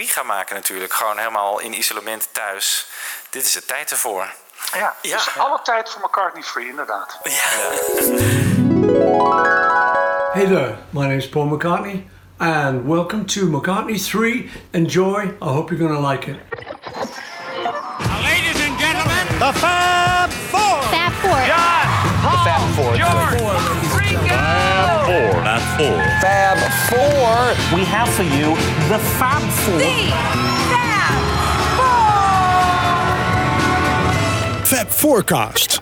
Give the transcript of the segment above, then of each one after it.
3 gaan maken natuurlijk. Gewoon helemaal in isolement thuis. Dit is de tijd ervoor. Ja, ja. Dus alle tijd voor McCartney Free, inderdaad. Ja. Hey there, my name is Paul McCartney. And welcome to McCartney 3. Enjoy. I hope you're going to like it. Ladies and gentlemen, the Fab Four. Fab Four. John, Paul, the Fab Four. George, Ringo. Fab Four. Fab Four. Fab Four. We have for you the Fab Four. The Fab Four. Fab Forecast.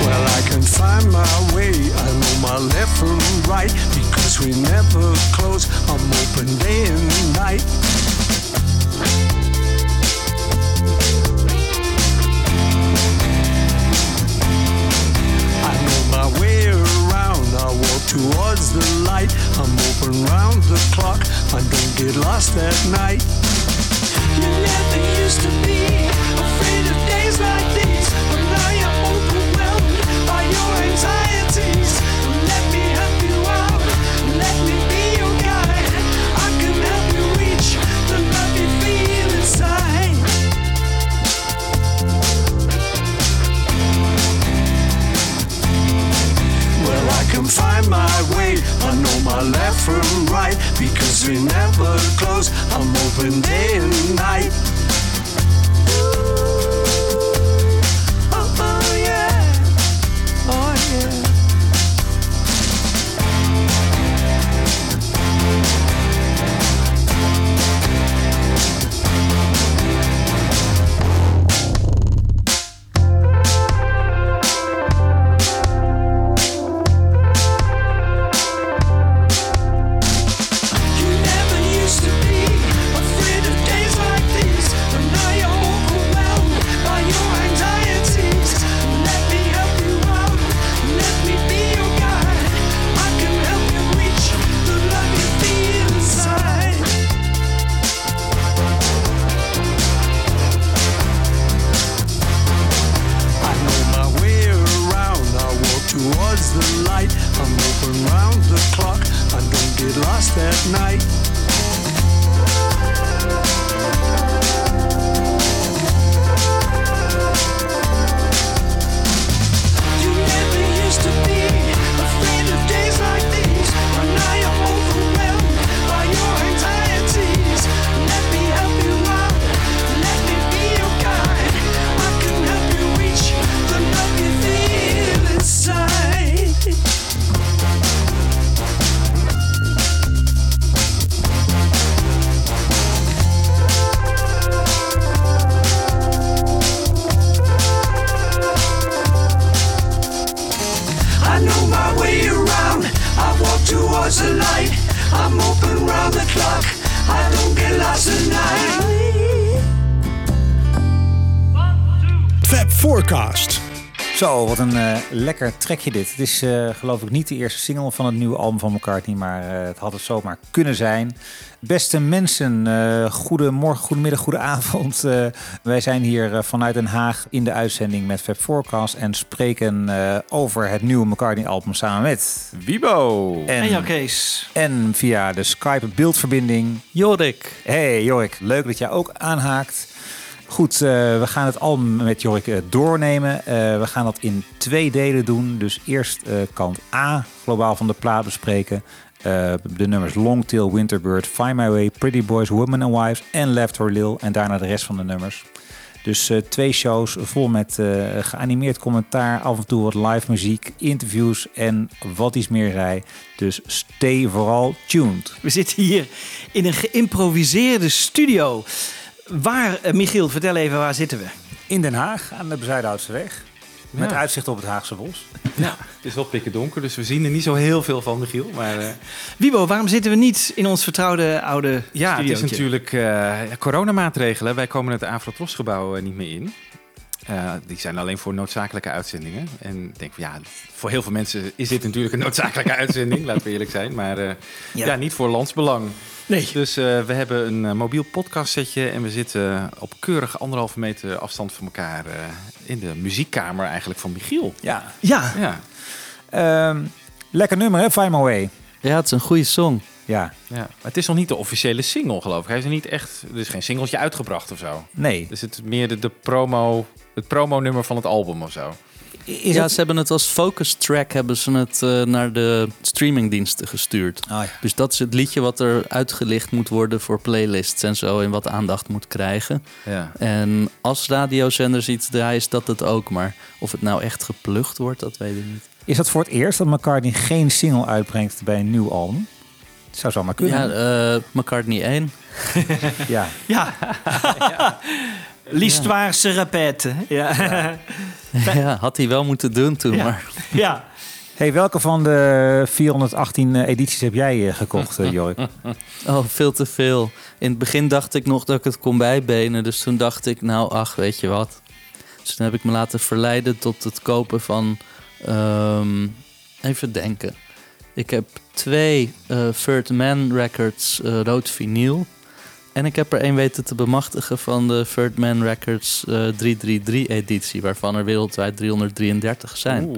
Well, I can find my way. I know my left from right because we never close. I'm open day and night. I walk towards the light. I'm open round the clock. I don't get lost at night. You never used to be afraid of days like these, but now you're overwhelmed by your anxieties. Find my way. I know my left from right because we never close. I'm open day and night. Lekker trekje dit. Het is eh, geloof ik niet de eerste single van het nieuwe album van McCartney, maar eh, het had het zomaar kunnen zijn. Beste mensen, uh, goedemorgen, goedemiddag, goedenavond. Wij zijn hier vanuit Den Haag in de uitzending met Fab Forecast en spreken over het nieuwe McCartney-album samen met Wibo en, en Kees. En via de Skype beeldverbinding Jorik. Hey Jorik, leuk dat jij ook aanhaakt. Goed, uh, we gaan het album met Jorik uh, doornemen. Uh, we gaan dat in twee delen doen. Dus eerst kant A, globaal van de plaat bespreken. de nummers Longtail, Winterbird, Find My Way, Pretty Boys, Women and Wives en Left Her Lil. En daarna de rest van de nummers. Dus twee shows vol met geanimeerd commentaar, af en toe wat live muziek, interviews en wat iets meer zei. Dus stay vooral tuned. We zitten hier in een geïmproviseerde studio. Waar, uh, Michiel, vertel even, waar zitten we? In Den Haag, aan de Bezuidenhoudseweg. Met ja. uitzicht op het Haagse bos. Ja, het is wel pikken donker, dus we zien er niet zo heel veel van, Michiel. Maar, uh... Wibo, waarom zitten we niet in ons vertrouwde oude Ja, studiootje? het is natuurlijk uh, ja, coronamaatregelen. Wij komen het Afrotrosgebouw uh, niet meer in. Uh, die zijn alleen voor noodzakelijke uitzendingen. En ik denk van ja, voor heel veel mensen is dit natuurlijk een noodzakelijke uitzending, laten we eerlijk zijn. Maar ja. ja. niet voor landsbelang. Nee. Dus uh, we hebben een uh, mobiel podcastsetje en we zitten op keurig anderhalve meter afstand van elkaar uh, in de muziekkamer eigenlijk van Michiel. Ja. Ja. ja. Ehm, lekker nummer, hè? Find My Way. Ja, het is een goede song. Ja, Ja, maar het is nog niet de officiële single, geloof ik. Hij is er niet echt... Er is geen singeltje uitgebracht of zo. nee. Dus het is meer de, de promo... Het promo-nummer van het album of zo. Is ja, het... ze hebben het als focus track hebben ze het eh, naar de streamingdiensten gestuurd. Ah, ja. Dus dat is het liedje wat er uitgelicht moet worden voor playlists en zo en wat aandacht moet krijgen. Ja. En als radiozenders iets draaien, is dat het ook. Maar of het nou echt geplukt wordt, dat weet ik niet. Is dat voor het eerst dat McCartney geen single uitbrengt bij een nieuw album? Het zou zomaar kunnen. Ja, eh, McCartney 1. ja. Ja. L'histoire se répète. Ja. ja, had hij wel moeten doen toen, Ja. maar... ja. Hey, welke van de 418 edities heb jij eh, gekocht, eh, Jorik? Oh, veel te veel. In het begin dacht ik nog dat ik het kon bijbenen. Dus toen dacht ik, nou ach, weet je wat. Dus toen heb ik me laten verleiden tot het kopen van... ehm, even denken. Ik heb twee eh Third Man Records eh, rood vinyl. En ik heb er één weten te bemachtigen van de Third Man Records eh 333-editie... waarvan er wereldwijd 333 zijn.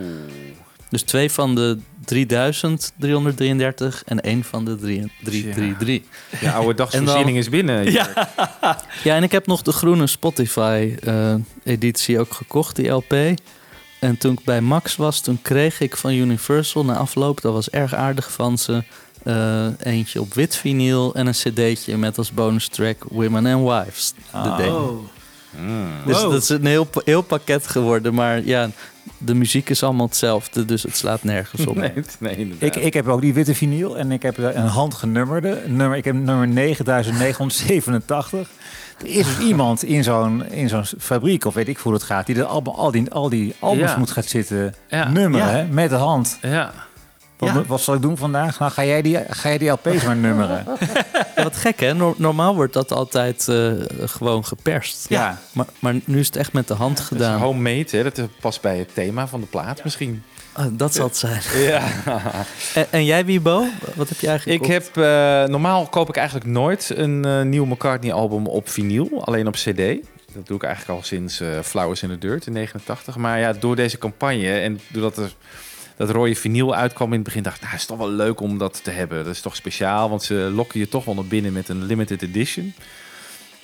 Dus twee van de 3333 en één van de 333. Je oude dagsvoorziening is binnen. Ja. ja, en ik heb nog de groene Spotify-editie ook gekocht, die LP. En toen ik bij Max was, toen kreeg ik van Universal na afloop, dat was erg aardig van ze, eh, eentje op wit vinyl en een cd'tje met als bonus track Women and Wives. De demo. Oh. Dus Wow. dat is een heel, heel pakket geworden. Maar ja, de muziek is allemaal hetzelfde, dus het slaat nergens op. Nee. Ik, ik heb ook die witte vinyl en ik heb een handgenummerde. Nummer, ik heb nummer 9987. Er is dus iemand in zo'n, in zo'n fabriek, of weet ik hoe het gaat, die er allemaal, al, die, al die albums Ja. moet gaan zitten Ja. nummeren Ja. met de hand. Ja. Wat, Ja. wat zal ik doen vandaag? Nou, ga jij die, ga jij die LP's maar nummeren. Ja, wat gek hè? Nor- normaal wordt dat altijd eh, gewoon geperst. Ja. Maar, maar nu is het echt met de hand Dat is gedaan. homemade, hè? Dat past bij het thema van de plaat misschien. Ah, dat zal het zijn. Ja. En, en jij, Wiebo? Wat heb jij Ik gekocht? heb, eh, normaal koop ik eigenlijk nooit een eh, nieuw McCartney-album op vinyl, alleen op CD. Dat doe ik eigenlijk al sinds eh, Flowers in the Dirt in 89. Maar ja, door deze campagne en doordat er dat rode vinyl uitkwam in het begin, dacht ik, nou, is toch wel leuk om dat te hebben. Dat is toch speciaal, want ze lokken je toch wel naar binnen met een limited edition.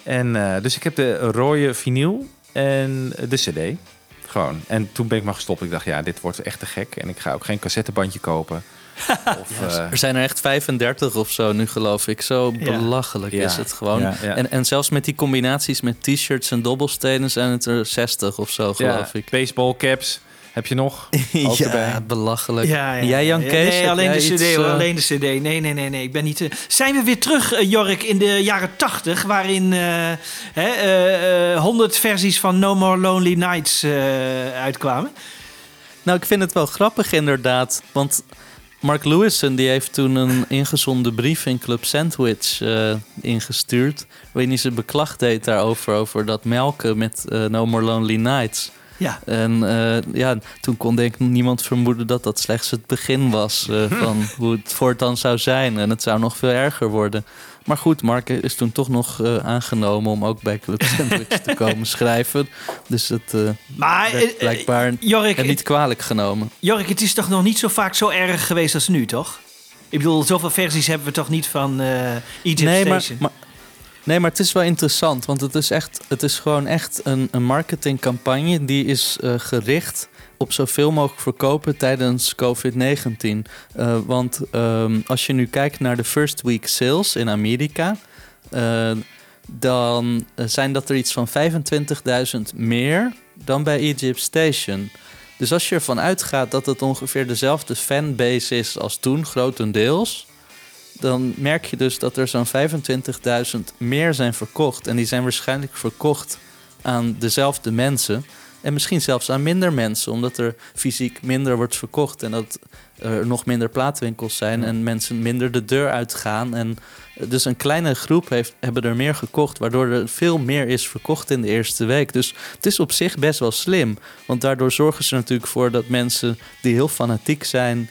En eh, dus ik heb de rode vinyl en de CD. Gewoon. En toen ben ik maar gestopt. Ik dacht, ja, dit wordt echt te gek. En ik ga ook geen cassettebandje kopen. Of, eh, Er zijn er echt 35 of zo nu, geloof ik. Zo belachelijk Ja. is het gewoon. Ja. En, en zelfs met die combinaties met t-shirts en dobbelstenen zijn het er 60 of zo, geloof ik. Baseball caps heb je nog. Ook ja, erbij. belachelijk. Ja, ja, En Jij, Jan ja. Kees? Nee, alleen de CD iets, eh, alleen de CD. Nee, nee, nee, nee. Ik ben niet. eh, Zijn we weer terug, eh, Jork, in de jaren 80, waarin eh, hè, eh, eh, 100 versies van No More Lonely Nights eh, uitkwamen? Nou, ik vind het wel grappig inderdaad. Want Mark Lewison die heeft toen een ingezonden brief in Club Sandwich eh, ingestuurd. Waarin hij zijn beklag deed daarover, over dat melken met No More Lonely Nights. Ja. En eh, ja, toen kon denk ik niemand vermoeden dat dat slechts het begin was eh, van hoe het voortaan zou zijn. En het zou nog veel erger worden. Maar goed, Mark is toen toch nog eh, aangenomen om ook bij Club Sandwich te komen schrijven. Dus het eh Maar, werd blijkbaar hem niet kwalijk genomen. Jork, het is toch nog niet zo vaak zo erg geweest als nu, toch? Ik bedoel, zoveel versies hebben we toch niet van Egypt nee, maar, Station? maar, nee, maar het is wel interessant. Want het is, echt, het is gewoon echt een, een marketingcampagne die is eh, gericht op zoveel mogelijk verkopen tijdens COVID-19. Eh, want ehm, als je nu kijkt naar de first week sales in Amerika, eh, dan zijn dat er iets van 25.000 meer dan bij Egypt Station. Dus als je ervan uitgaat dat het ongeveer dezelfde fanbase is als toen, grotendeels, dan merk je dus dat er zo'n 25.000 meer zijn verkocht. En die zijn waarschijnlijk verkocht aan dezelfde mensen. En misschien zelfs aan minder mensen, omdat er fysiek minder wordt verkocht. En dat er nog minder plaatwinkels zijn en mensen minder de deur uitgaan. En dus een kleine groep heeft, hebben er meer gekocht, waardoor er veel meer is verkocht in de eerste week. Dus het is op zich best wel slim. Want daardoor zorgen ze natuurlijk voor dat mensen die heel fanatiek zijn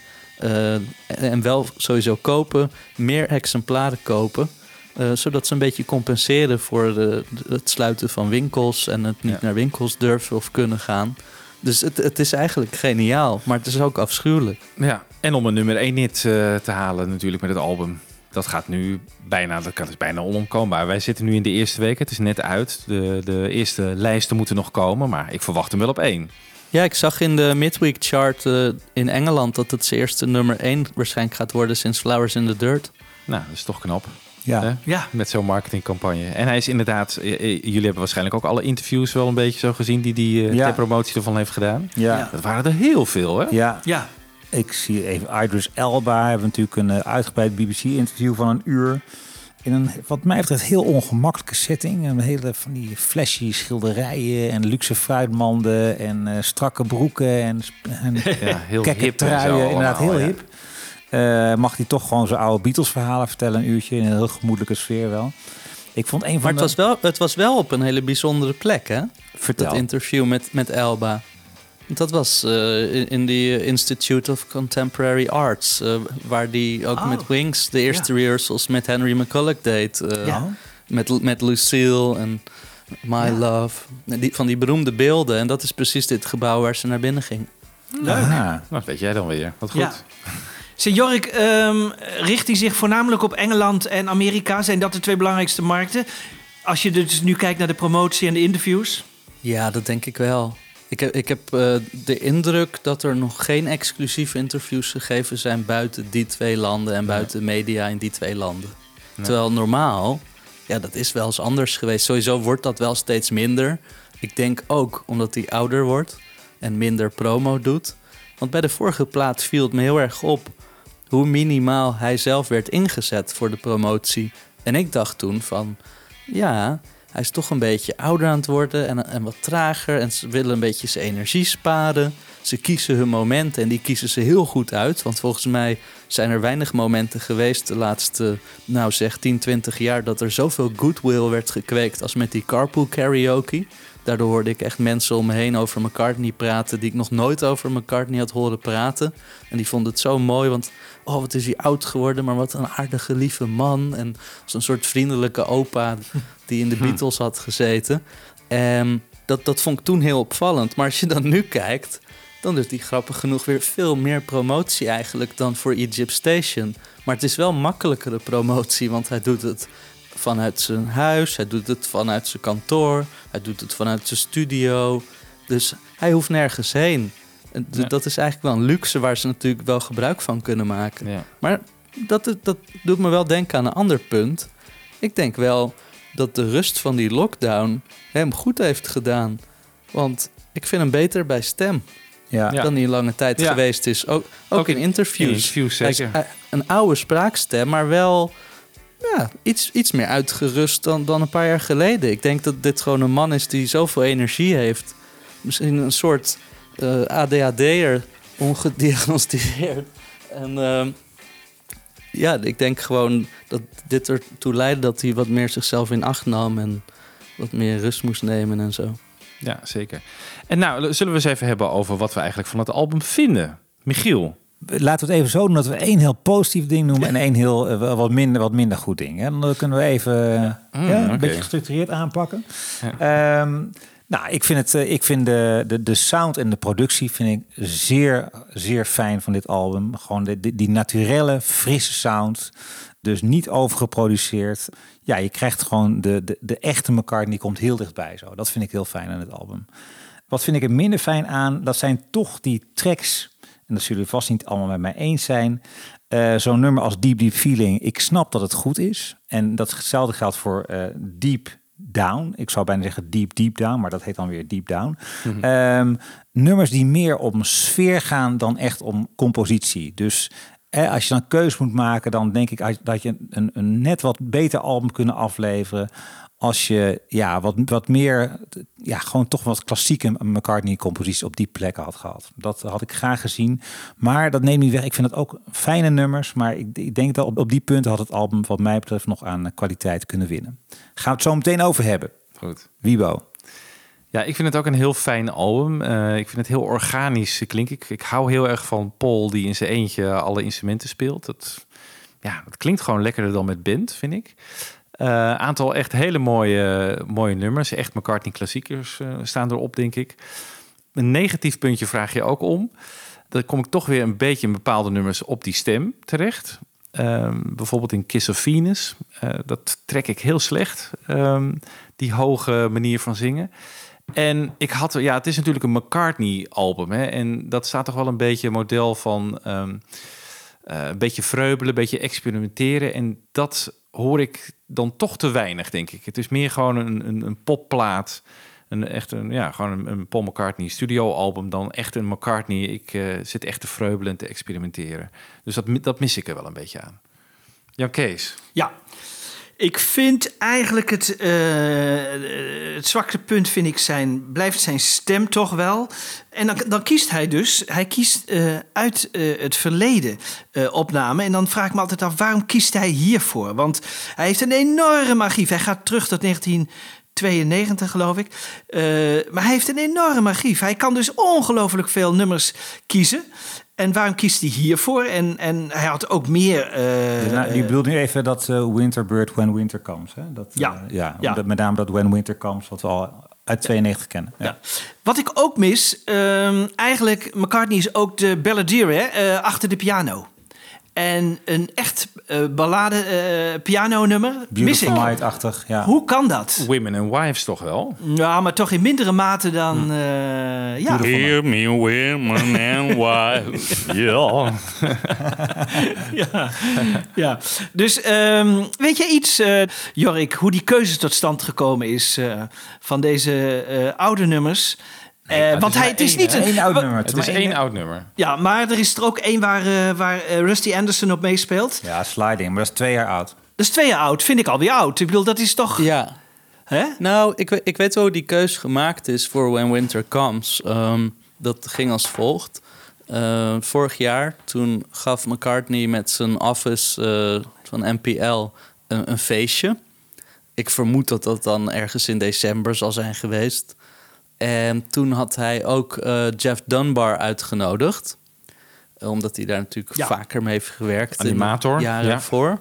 en wel sowieso kopen, meer exemplaren kopen. eh, zodat ze een beetje compenseren voor de, het sluiten van winkels en het niet Ja. naar winkels durven of kunnen gaan. Dus het, het is eigenlijk geniaal, maar het is ook afschuwelijk. Ja, en om een nummer 1 hit eh, te halen natuurlijk met het album. Dat gaat nu bijna, dat kan- is bijna onomkoombaar. Wij zitten nu in de eerste week, het is net uit. De, de eerste lijsten moeten nog komen, maar ik verwacht hem wel op één. Ja, ik zag in de midweek chart eh, in Engeland dat het zijn eerste nummer 1 waarschijnlijk gaat worden sinds Flowers in the Dirt. Nou, dat is toch knap. Ja. Hè? Ja. Met zo'n marketingcampagne. En hij is inderdaad, eh, eh, jullie hebben waarschijnlijk ook alle interviews wel een beetje zo gezien die hij Ja. ter promotie ervan heeft gedaan. Ja. Ja. Dat waren er heel veel, hè? Ja, Ja. ik zie even Idris Elba. Hebben natuurlijk een uitgebreid BBC-interview van een uur. In een, wat mij betreft, heel ongemakkelijke setting. Een hele van die flashy schilderijen en luxe fruitmanden en eh, strakke broeken en, en Ja, heel kekke hip en zo truien. Inderdaad, allemaal, heel ja. hip. Eh, mag hij toch gewoon zijn oude Beatles-verhalen vertellen, een uurtje in een heel gemoedelijke sfeer wel. Ik vond een van Maar het de... was, wel, het was wel op een hele bijzondere plek, hè? Vertel. Dat interview met, met Elba. Dat was eh, in- in de Institute of Contemporary Arts, eh, waar die ook Oh. met Wings de eerste rehearsals met Henry McCulloch deed. eh, Ja. met, met Lucille en My Love. Die, van die beroemde beelden. En dat is precies dit gebouw waar ze naar binnen ging. Leuk. Aha. Nou, dat weet jij dan weer. Wat goed. Ja. Zeg, Jorik, ehm, richt hij zich voornamelijk op Engeland en Amerika? Zijn dat de twee belangrijkste markten? Als je dus nu kijkt naar de promotie en de interviews. Ja, dat denk ik wel. Ik heb, ik heb eh, de indruk dat er nog geen exclusieve interviews gegeven zijn buiten die twee landen en buiten media in die twee landen. Terwijl normaal, ja, dat is wel eens anders geweest. Sowieso wordt dat wel steeds minder. Ik denk ook omdat hij ouder wordt en minder promo doet. Want bij de vorige plaat viel het me heel erg op hoe minimaal hij zelf werd ingezet voor de promotie. En ik dacht toen van, ja, hij is toch een beetje ouder aan het worden en, en wat trager. En ze willen een beetje zijn energie sparen. Ze kiezen hun momenten en die kiezen ze heel goed uit. Want volgens mij zijn er weinig momenten geweest de laatste, nou zeg, 10, 20 jaar... dat er zoveel goodwill werd gekweekt als met die carpool karaoke. Daardoor hoorde ik echt mensen om me heen over McCartney praten... die ik nog nooit over McCartney had horen praten. En die vonden het zo mooi, want oh, wat is hij oud geworden... maar wat een aardige, lieve man. En als een soort vriendelijke opa die in de Beatles had gezeten. En dat, dat vond ik toen heel opvallend. Maar als je dan nu kijkt, dan doet hij grappig genoeg weer veel meer promotie eigenlijk dan voor Egypt Station. Maar het is wel makkelijkere promotie, want hij doet het vanuit zijn huis, hij doet het vanuit zijn kantoor, hij doet het vanuit zijn studio. Dus hij hoeft nergens heen. Ja. Dat is eigenlijk wel een luxe waar ze natuurlijk wel gebruik van kunnen maken. Ja. Maar dat, dat doet me wel denken aan een ander punt. Ik denk wel dat de rust van die lockdown hem goed heeft gedaan. Want ik vind hem beter bij stem Ja. Dan hij een lange tijd Ja. geweest is. Ook, ook, Ook in in- interviews. in zeker. een oude spraakstem, maar wel ja, iets, iets meer uitgerust dan, dan een paar jaar geleden. Ik denk dat dit gewoon een man is die zoveel energie heeft. Misschien een soort eh ADHD'er, ongediagnosticeerd. En ehm, ja, ik denk gewoon dat dit ertoe leidde dat hij wat meer zichzelf in acht nam en wat meer rust moest nemen en zo. Ja, zeker. En nou, zullen we eens even hebben over wat we eigenlijk van het album vinden. Michiel. Laten we het even zo doen dat we één heel positief ding noemen en één heel eh, wat, minder, wat minder goed ding. Hè? Dan kunnen we even Mm, ja, een oké. beetje gestructureerd aanpakken. Ehm, nou, ik vind, het, eh, ik vind de, de, de sound en de productie vind ik zeer, zeer fijn van dit album. Gewoon de, die, die naturelle, frisse sound. Dus niet overgeproduceerd. Ja, je krijgt gewoon de, de, de echte die komt heel dichtbij. Zo. Dat vind ik heel fijn aan het album. Wat vind ik er minder fijn aan? Dat zijn toch die tracks. En dat zullen vast niet allemaal met mij eens zijn. Eh, Zo'n nummer als Deep Deep Feeling. Ik snap dat het goed is. En datzelfde geldt voor eh, Deep Down. Ik zou bijna zeggen Deep Deep Down. Maar dat heet dan weer Deep Down. Ehm, nummers die meer om sfeer gaan dan echt om compositie. Dus eh, als je dan keus moet maken, dan denk ik dat je een, een net wat beter album kunnen afleveren. Als je ja, wat, wat meer, ja, gewoon toch wat klassieke McCartney-composities op die plekken had gehad. Dat had ik graag gezien. Maar dat neemt niet weg. Ik vind het ook fijne nummers. Maar ik, ik denk dat op, op die punten had het album, wat mij betreft, nog aan kwaliteit kunnen winnen. Gaan we het zo meteen over hebben. Goed. Wiebo. Ja, ik vind het ook een heel fijn album. Eh, ik vind het heel organisch klinken. Ik, ik hou heel erg van Paul die in zijn eentje alle instrumenten speelt. Dat, ja, dat klinkt gewoon lekkerder dan met band, vind ik. Eh, aantal echt hele mooie, mooie nummers. Echt McCartney klassiekers eh, staan erop, denk ik. een negatief puntje vraag je ook om. Dan kom ik toch weer een beetje in bepaalde nummers op die stem terecht. Ehm, bijvoorbeeld in Kiss of Venus. Eh, dat trek ik heel slecht. Ehm, die hoge manier van zingen. En ik had, ja, het is natuurlijk een McCartney-album. En dat staat toch wel een beetje model van ehm, eh, een beetje vreubelen, een beetje experimenteren. En dat hoor ik dan toch te weinig, denk ik. Het is meer gewoon een, een, een popplaat. Een echt een, ja, gewoon een, een Paul McCartney studioalbum dan echt een McCartney. Ik eh, zit echt te vreubelen en te experimenteren. Dus dat, dat mis ik er wel een beetje aan. Jan Kees. Ja. Ik vind eigenlijk het, eh, het zwakste punt vind ik zijn, blijft zijn stem toch wel. En dan, dan kiest hij dus, hij kiest eh, uit eh, het verleden opname. En dan vraag ik me altijd af, waarom kiest hij hiervoor? Want hij heeft een enorme archief. Hij gaat terug tot 1992, geloof ik. Maar hij heeft een enorme archief. Hij kan dus ongelooflijk veel nummers kiezen. En waarom kiest hij hiervoor? En, en hij had ook meer... eh, nou, je bedoelt nu even dat eh, Winterbird When Winter Comes. Hè? Dat, Ja. eh, ja, Ja. Met name dat When Winter Comes, wat we al uit 92 kennen. Ja. Wat ik ook mis, ehm, eigenlijk, McCartney is ook de balladeer hè, eh, achter de piano. En een echt eh ballade eh pianonummer mis ik. Beautiful Night-achtig, ja. Hoe kan dat? Women and Wives toch wel? Ja, maar toch in mindere mate dan... eh, ja. Hear me, women and wives. Ja. ja. ja. Dus ehm, weet je iets, eh, Jorik, hoe die keuze tot stand gekomen is eh, van deze eh, oude nummers? Eh, het want is hij, het is één, niet een oud nummer. Het is één oud nummer. Ja, maar er is er ook één waar, eh, waar eh, Rusty Anderson op meespeelt. Ja, Sliding, maar dat is twee jaar oud. Dat is twee jaar oud, vind ik alweer oud. Ik bedoel, dat is toch... Ja. Hè? Nou, ik, ik weet wel hoe die keus gemaakt is voor When Winter Comes. Ehm, dat ging als volgt. Eh, vorig jaar, toen gaf McCartney met zijn office eh, van NPL een, een feestje. Ik vermoed dat dat dan ergens in december zal zijn geweest. En toen had hij ook eh, Jeff Dunbar uitgenodigd. Eh, Omdat hij daar natuurlijk Ja. vaker mee heeft gewerkt. Animator, Jaren ja. voor.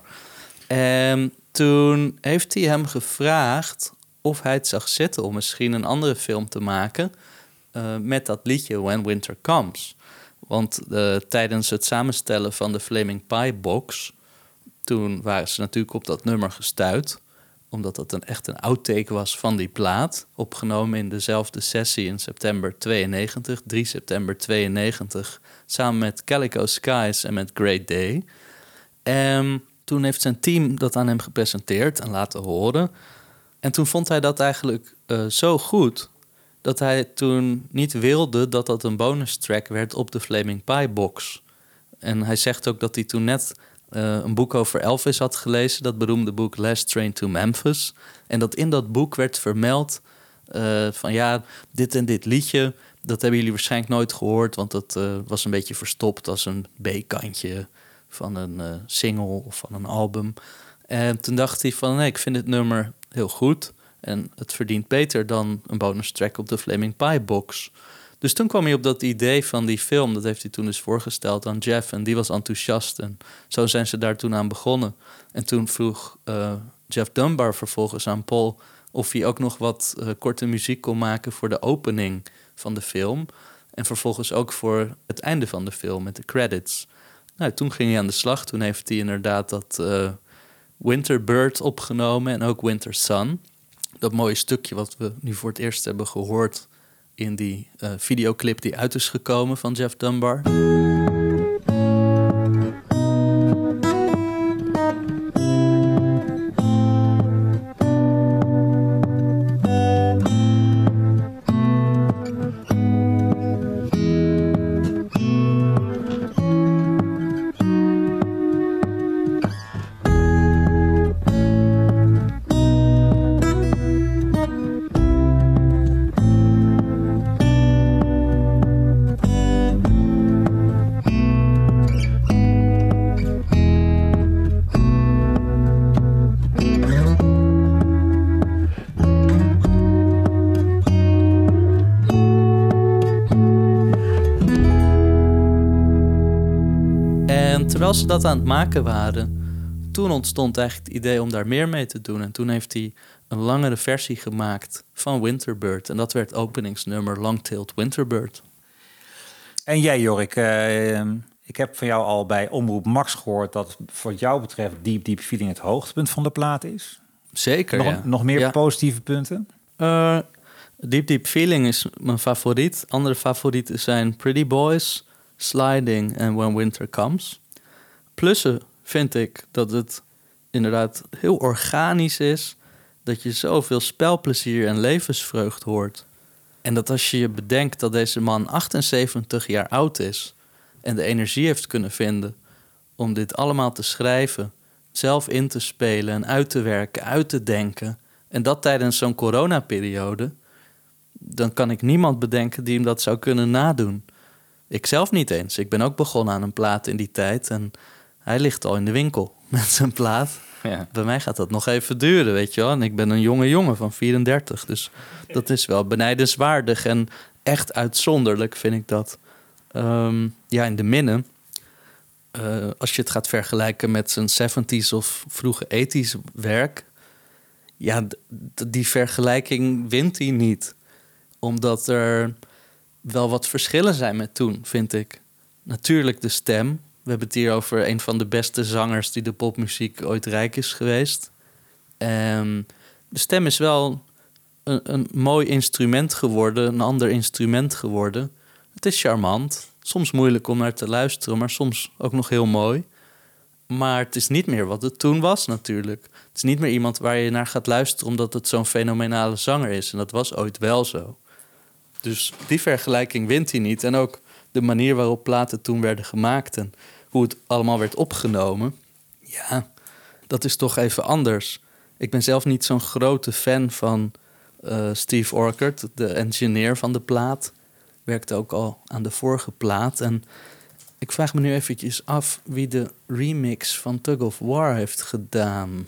En toen heeft hij hem gevraagd of hij het zag zitten om misschien een andere film te maken eh, met dat liedje When Winter Comes. Want tijdens het samenstellen van de Flaming Pie box, toen waren ze natuurlijk op dat nummer gestuurd omdat dat een, echt een outtake was van die plaat. Opgenomen in dezelfde sessie in september 92, 3 september 92. Samen met Calico Skies en met Great Day. En toen heeft zijn team dat aan hem gepresenteerd en laten horen. En toen vond hij dat eigenlijk eh, zo goed dat hij toen niet wilde dat dat een bonus track werd op de Flaming Pie box. En hij zegt ook dat hij toen net een boek over Elvis had gelezen, dat beroemde boek Last Train to Memphis. En dat in dat boek werd vermeld eh, van ja, dit en dit liedje, dat hebben jullie waarschijnlijk nooit gehoord, want dat eh, was een beetje verstopt als een B-kantje van een eh, single of van een album. En toen dacht hij van nee, ik vind het nummer heel goed en het verdient beter dan een bonus track op de Flaming Pie box. Dus toen kwam hij op dat idee van die film. Dat heeft hij toen dus voorgesteld aan Jeff. En die was enthousiast. En zo zijn ze daar toen aan begonnen. En toen vroeg eh, Jeff Dunbar vervolgens aan Paul... of hij ook nog wat eh, korte muziek kon maken voor de opening van de film. En vervolgens ook voor het einde van de film met de credits. Nou, toen ging hij aan de slag. Toen heeft hij inderdaad dat eh, Winter Bird opgenomen en ook Winter Sun. Dat mooie stukje wat we nu voor het eerst hebben gehoord in die eh, videoclip die uit is gekomen van Jeff Dunbar. Dat aan het maken waren, toen ontstond eigenlijk het idee om daar meer mee te doen. En toen heeft hij een langere versie gemaakt van Winterbird. En dat werd openingsnummer Long-Tailed Winterbird. En jij, Jorik, eh, ik heb van jou al bij Omroep Max gehoord dat voor jou betreft Deep Deep Feeling het hoogtepunt van de plaat is. Zeker, Nog, ja. nog meer Ja. positieve punten? Eh, Deep Deep Feeling is mijn favoriet. Andere favorieten zijn Pretty Boys, Sliding en When Winter Comes. Plussen vind ik dat het inderdaad heel organisch is. Dat je zoveel spelplezier en levensvreugd hoort. En dat als je je bedenkt dat deze man 78 jaar oud is... en de energie heeft kunnen vinden om dit allemaal te schrijven... zelf in te spelen en uit te werken, uit te denken... en dat tijdens zo'n coronaperiode... dan kan ik niemand bedenken die hem dat zou kunnen nadoen. Ik zelf niet eens. Ik ben ook begonnen aan een plaat in die tijd... en hij ligt al in de winkel met zijn plaat... Ja. Bij mij gaat dat nog even duren, weet je wel. En ik ben een jonge jongen van 34. Dus dat is wel benijdenswaardig en echt uitzonderlijk, vind ik dat. Ehm, ja, in de minnen. eh, als je het gaat vergelijken met zijn 70s of vroege 80s werk. Ja, die vergelijking wint hij niet. Omdat er wel wat verschillen zijn met toen, vind ik. Natuurlijk de stem. We hebben het hier over een van de beste zangers die de popmuziek ooit rijk is geweest. En de stem is wel een, een mooi instrument geworden, een ander instrument geworden. Het is charmant, soms moeilijk om naar te luisteren, maar soms ook nog heel mooi. Maar het is niet meer wat het toen was natuurlijk. Het is niet meer iemand waar je naar gaat luisteren omdat het zo'n fenomenale zanger is. En dat was ooit wel zo. Dus die vergelijking wint hij niet. En ook de manier waarop platen toen werden gemaakt hoe het allemaal werd opgenomen. Ja, dat is toch even anders. Ik ben zelf niet zo'n grote fan van eh, Steve Orchard, de engineer van de plaat. Werkte ook al aan de vorige plaat. En ik vraag me nu eventjes af wie de remix van Tug of War heeft gedaan.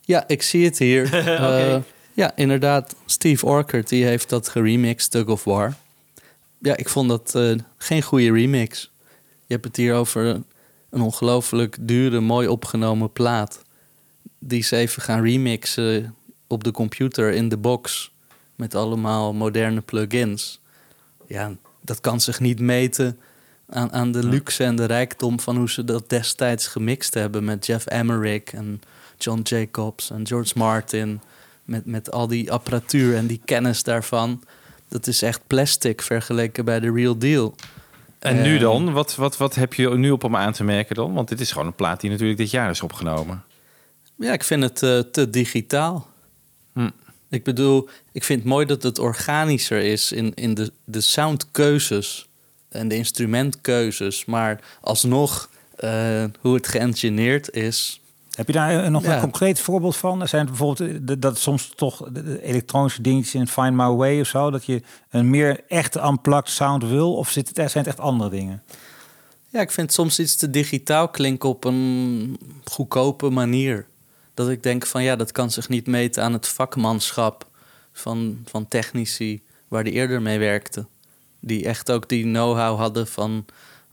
Ja, ik zie het hier. Eh, ja, inderdaad. Steve Orchard die heeft dat geremixed, Tug of War. Ja, ik vond dat eh, geen goede remix. Je hebt het hier over een ongelooflijk dure, mooi opgenomen plaat. Die ze even gaan remixen op de computer in de box. Met allemaal moderne plugins. Ja, dat kan zich niet meten aan, aan de luxe en de rijkdom van hoe ze dat destijds gemixt hebben met Jeff Emmerich en John Jacobs en George Martin. Met, met al die apparatuur en die kennis daarvan. Dat is echt plastic vergeleken bij de real deal. En nu Ehm, dan? Wat, wat, wat heb je nu op om aan te merken dan? Want dit is gewoon een plaat die natuurlijk dit jaar is opgenomen. Ja, ik vind het eh, te digitaal. Hm. Ik bedoel, ik vind het mooi dat het organischer is in, in de, de soundkeuzes en de instrumentkeuzes. Maar alsnog, eh, hoe het geëngineerd is. Heb je daar eh, nog Ja. een concreet voorbeeld van? Zijn het bijvoorbeeld eh, dat soms toch elektronische dingetjes in Find My Way of zo, dat je een meer echte unplugged sound wil, of zit het, zijn het echt andere dingen? Ja, ik vind soms iets te digitaal klinken op een goedkope manier. Dat ik denk van ja, dat kan zich niet meten aan het vakmanschap van, van technici waar die eerder mee werkte. Die echt ook die know-how hadden van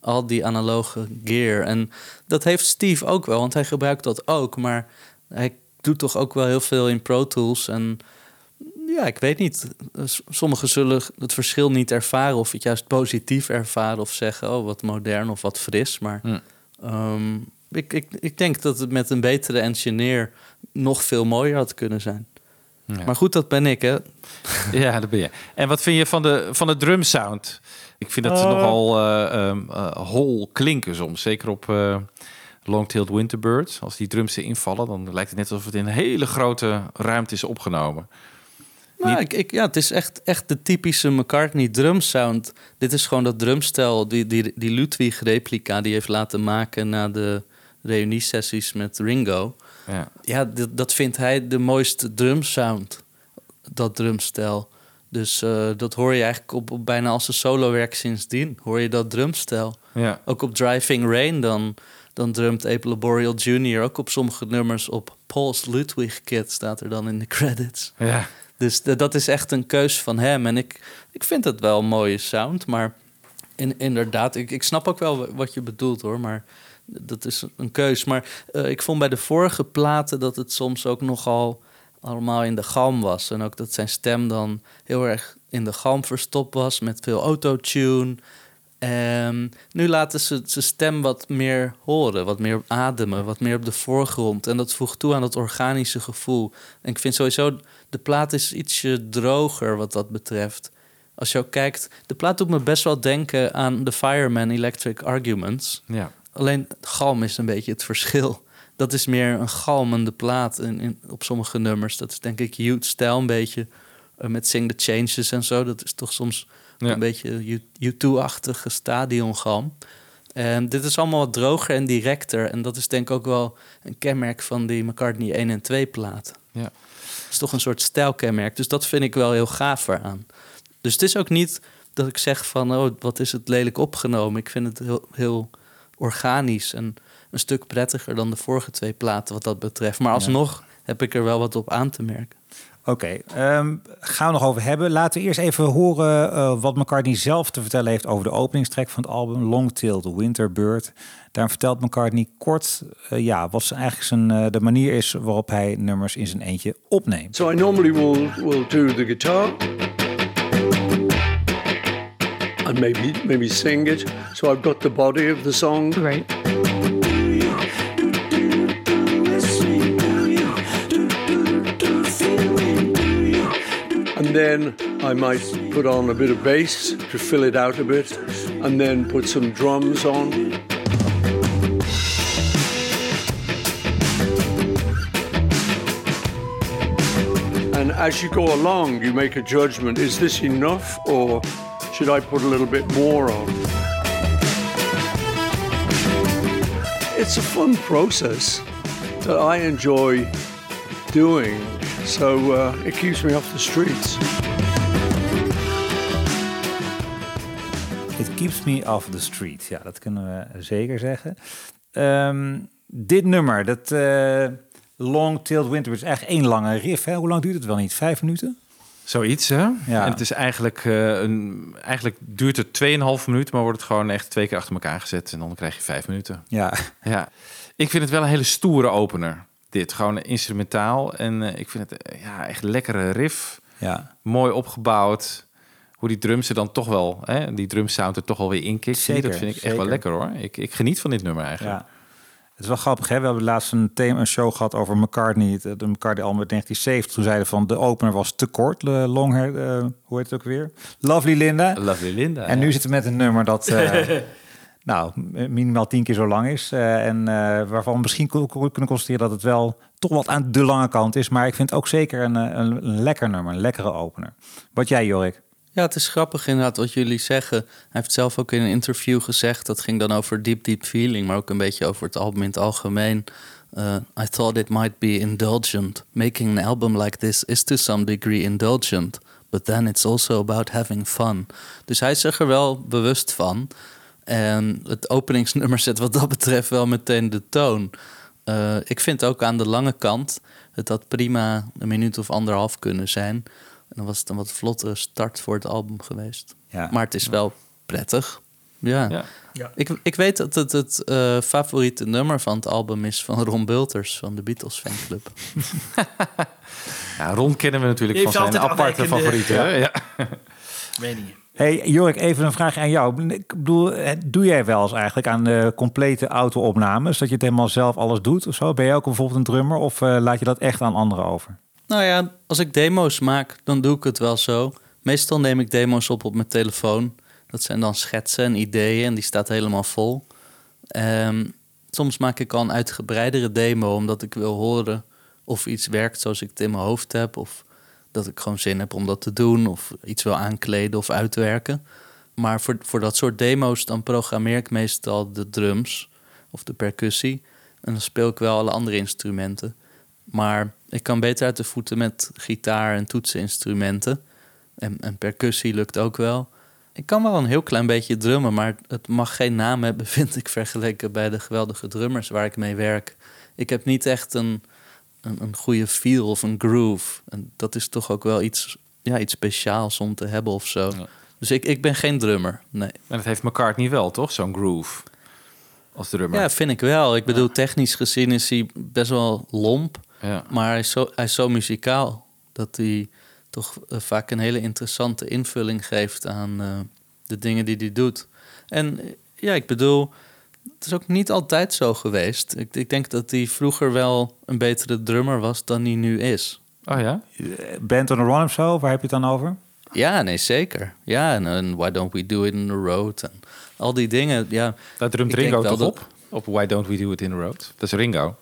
al die analoge gear. En dat heeft Steve ook wel, want hij gebruikt dat ook. Maar hij doet toch ook wel heel veel in Pro Tools. En ja, ik weet niet. Sommigen zullen het verschil niet ervaren of het juist positief ervaren of zeggen, oh wat modern of wat fris. Maar Hm. ehm, ik, ik, ik denk dat het met een betere engineer nog veel mooier had kunnen zijn. Ja. Maar goed, dat ben ik, hè? Ja, dat ben je. En wat vind je van de, van de drum sound? Ik vind dat ze Eh. nogal eh ehm, eh, hol klinken soms. Zeker op Long-Tailed Winterbird. Als die drums erin vallen, dan lijkt het net alsof het in een hele grote ruimte is opgenomen. Nou, ik, ik, ja, het is echt, echt de typische McCartney drum sound. Dit is gewoon dat drumstel, die, die, die Ludwig-replica die heeft laten maken na de reuniesessies met Ringo. Ja. Ja, dat, dat vindt hij de mooiste drumsound, dat drumstel. Dus eh, dat hoor je eigenlijk op, op bijna al zijn solowerk sindsdien. Hoor je dat drumstel. Ja. Ook op Driving Rain dan, dan drumt Ape Laboriel Jr. ook op sommige nummers op Paul's Ludwig Kit staat er dan in de credits. Ja. Dus d- dat is echt een keus van hem. En ik, ik vind het wel een mooie sound. Maar in, inderdaad, ik, ik snap ook wel wat je bedoelt hoor. Maar dat is een keus. Maar eh, ik vond bij de vorige platen dat het soms ook nogal allemaal in de galm was. En ook dat zijn stem dan heel erg in de galm verstopt was met veel autotune. En nu laten ze zijn stem wat meer horen, wat meer ademen, wat meer op de voorgrond. En dat voegt toe aan dat organische gevoel. En ik vind sowieso, de plaat is ietsje droger wat dat betreft. Als je ook kijkt, de plaat doet me best wel denken aan The Fireman Electric Arguments. Ja. Alleen galm is een beetje het verschil. Dat is meer een galmende plaat in, in, op sommige nummers. Dat is denk ik Youth stijl een beetje. eh, met Sing the Changes en zo. Dat is toch soms Ja. een beetje U2-achtige stadiongalm. En dit is allemaal wat droger en directer. En dat is denk ik ook wel een kenmerk van die McCartney 1 en 2 platen. Ja. Het is toch een soort stijlkenmerk. Dus dat vind ik wel heel gaaf eraan. Dus het is ook niet dat ik zeg van... oh, wat is het lelijk opgenomen. Ik vind het heel, heel organisch en een stuk prettiger dan de vorige twee platen wat dat betreft. Maar alsnog heb ik er wel wat op aan te merken. Oké, ehm, gaan we nog over hebben. Laten we eerst even horen eh, wat McCartney zelf te vertellen heeft over de openingstrek van het album Long-Tailed Winterbird. Daar vertelt McCartney kort eh, ja, wat zijn eigenlijk zijn, eh, de manier is waarop hij nummers in zijn eentje opneemt. So I normally will will do the guitar and maybe maybe sing it. So I've got the body of the song. Right. And then I might put on a bit of bass to fill it out a bit, and then put some drums on. And as you go along, you make a judgment is this enough, or should I put a little bit more on? It's a fun process that I enjoy doing, so uh, it keeps me off the streets. It keeps me off the street. Ja, dat kunnen we zeker zeggen. Ehm, dit nummer, dat eh, Long-Tailed Winterbird, is eigenlijk één lange riff. Hè? Hoe lang duurt het wel niet? Vijf minuten? Zoiets, hè? Ja. En het is eigenlijk, eh, een, eigenlijk duurt het 2,5 minuten, maar wordt het gewoon echt twee keer achter elkaar gezet. En dan krijg je vijf minuten. Ja. Ja. Ik vind het wel een hele stoere opener. Dit, gewoon instrumentaal. En eh, ik vind het eh, ja, echt lekkere riff. Ja. Mooi opgebouwd. Hoe die drums er dan toch wel, hè, die drumsound er toch wel weer in kikt. Zeker, dat vind ik echt wel lekker hoor. Ik, ik geniet van dit nummer eigenlijk. Ja. Het is wel grappig, hè? We hebben laatst een, thema, een show gehad over McCartney. De McCartney album uit 1970. Toen zeiden van de opener was te kort. Long hair, eh, hoe heet het ook weer? Lovely Linda. Lovely Linda. En nu zitten we met een nummer dat... eh, nou, minimaal tien keer zo lang is. eh, en eh, waarvan we misschien kunnen constateren dat het wel toch wat aan de lange kant is. Maar ik vind het ook zeker een, eh, een, lekker nummer, een lekkere opener. Wat jij, Jorik? Ja, het is grappig inderdaad wat jullie zeggen. Hij heeft zelf ook in een interview gezegd... dat ging dan over Deep Deep Feeling... maar ook een beetje over het album in het algemeen. Uh, I thought it might be indulgent. Making an album like this is to some degree indulgent. But then it's also about having fun. Dus hij is er wel bewust van. En het openingsnummer zet wat dat betreft wel meteen de toon. Uh, ik vind ook aan de lange kant... het had prima een minuut of anderhalf kunnen zijn... En dan was het een wat vlottere start voor het album geweest. Ja. Maar het is wel prettig. Ja. Ja. Ja. Ik, ik weet dat het het uh, favoriete nummer van het album is van Ron Bulters van de Beatles fanclub. ja, Ron kennen we natuurlijk van zijn altijd aparte favorieten. hè? Ja. Meningen. Hey Jorik, even een vraag aan jou. Ik bedoel, eh, doe jij wel eens eigenlijk aan de complete auto-opnames? Dat je het helemaal zelf alles doet of zo? Ben jij ook bijvoorbeeld een drummer of uh, laat je dat echt aan anderen over? Nou ja, als ik demo's maak, dan doe ik het wel zo. Meestal neem ik demo's op op mijn telefoon. Dat zijn dan schetsen en ideeën en die staat helemaal vol. Um, soms maak ik al een uitgebreidere demo omdat ik wil horen of iets werkt zoals ik het in mijn hoofd heb. Of dat ik gewoon zin heb om dat te doen of iets wil aankleden of uitwerken. Maar voor, voor dat soort demo's dan programmeer ik meestal de drums of de percussie. En dan speel ik wel alle andere instrumenten. Maar ik kan beter uit de voeten met gitaar en toetseninstrumenten. En, en percussie lukt ook wel. Ik kan wel een heel klein beetje drummen, maar het mag geen naam hebben, vind ik, vergeleken bij de geweldige drummers waar ik mee werk. Ik heb niet echt een, een, een goede feel of een groove. En dat is toch ook wel iets, ja, iets speciaals om te hebben of zo. Ja. Dus ik, ik ben geen drummer, nee. En dat heeft McCartney wel, toch? Zo'n groove als drummer. Ja, vind ik wel. Ik bedoel, technisch gezien is hij best wel lomp. Ja. Maar hij is, zo, hij is zo muzikaal dat hij toch eh, vaak een hele interessante invulling geeft aan eh, de dingen die hij doet. En eh, ja, ik bedoel, het is ook niet altijd zo geweest. Ik, ik denk dat hij vroeger wel een betere drummer was dan hij nu is. Oh ja? Band on the Run of zo, waar heb je het dan over? Ja, nee, zeker. Ja, en, en Why Don't We Do It in the Road en al die dingen. Ja, Daar drumt Ringo toch dat- op? Op Why Don't We Do It in the Road? Dat is Ringo.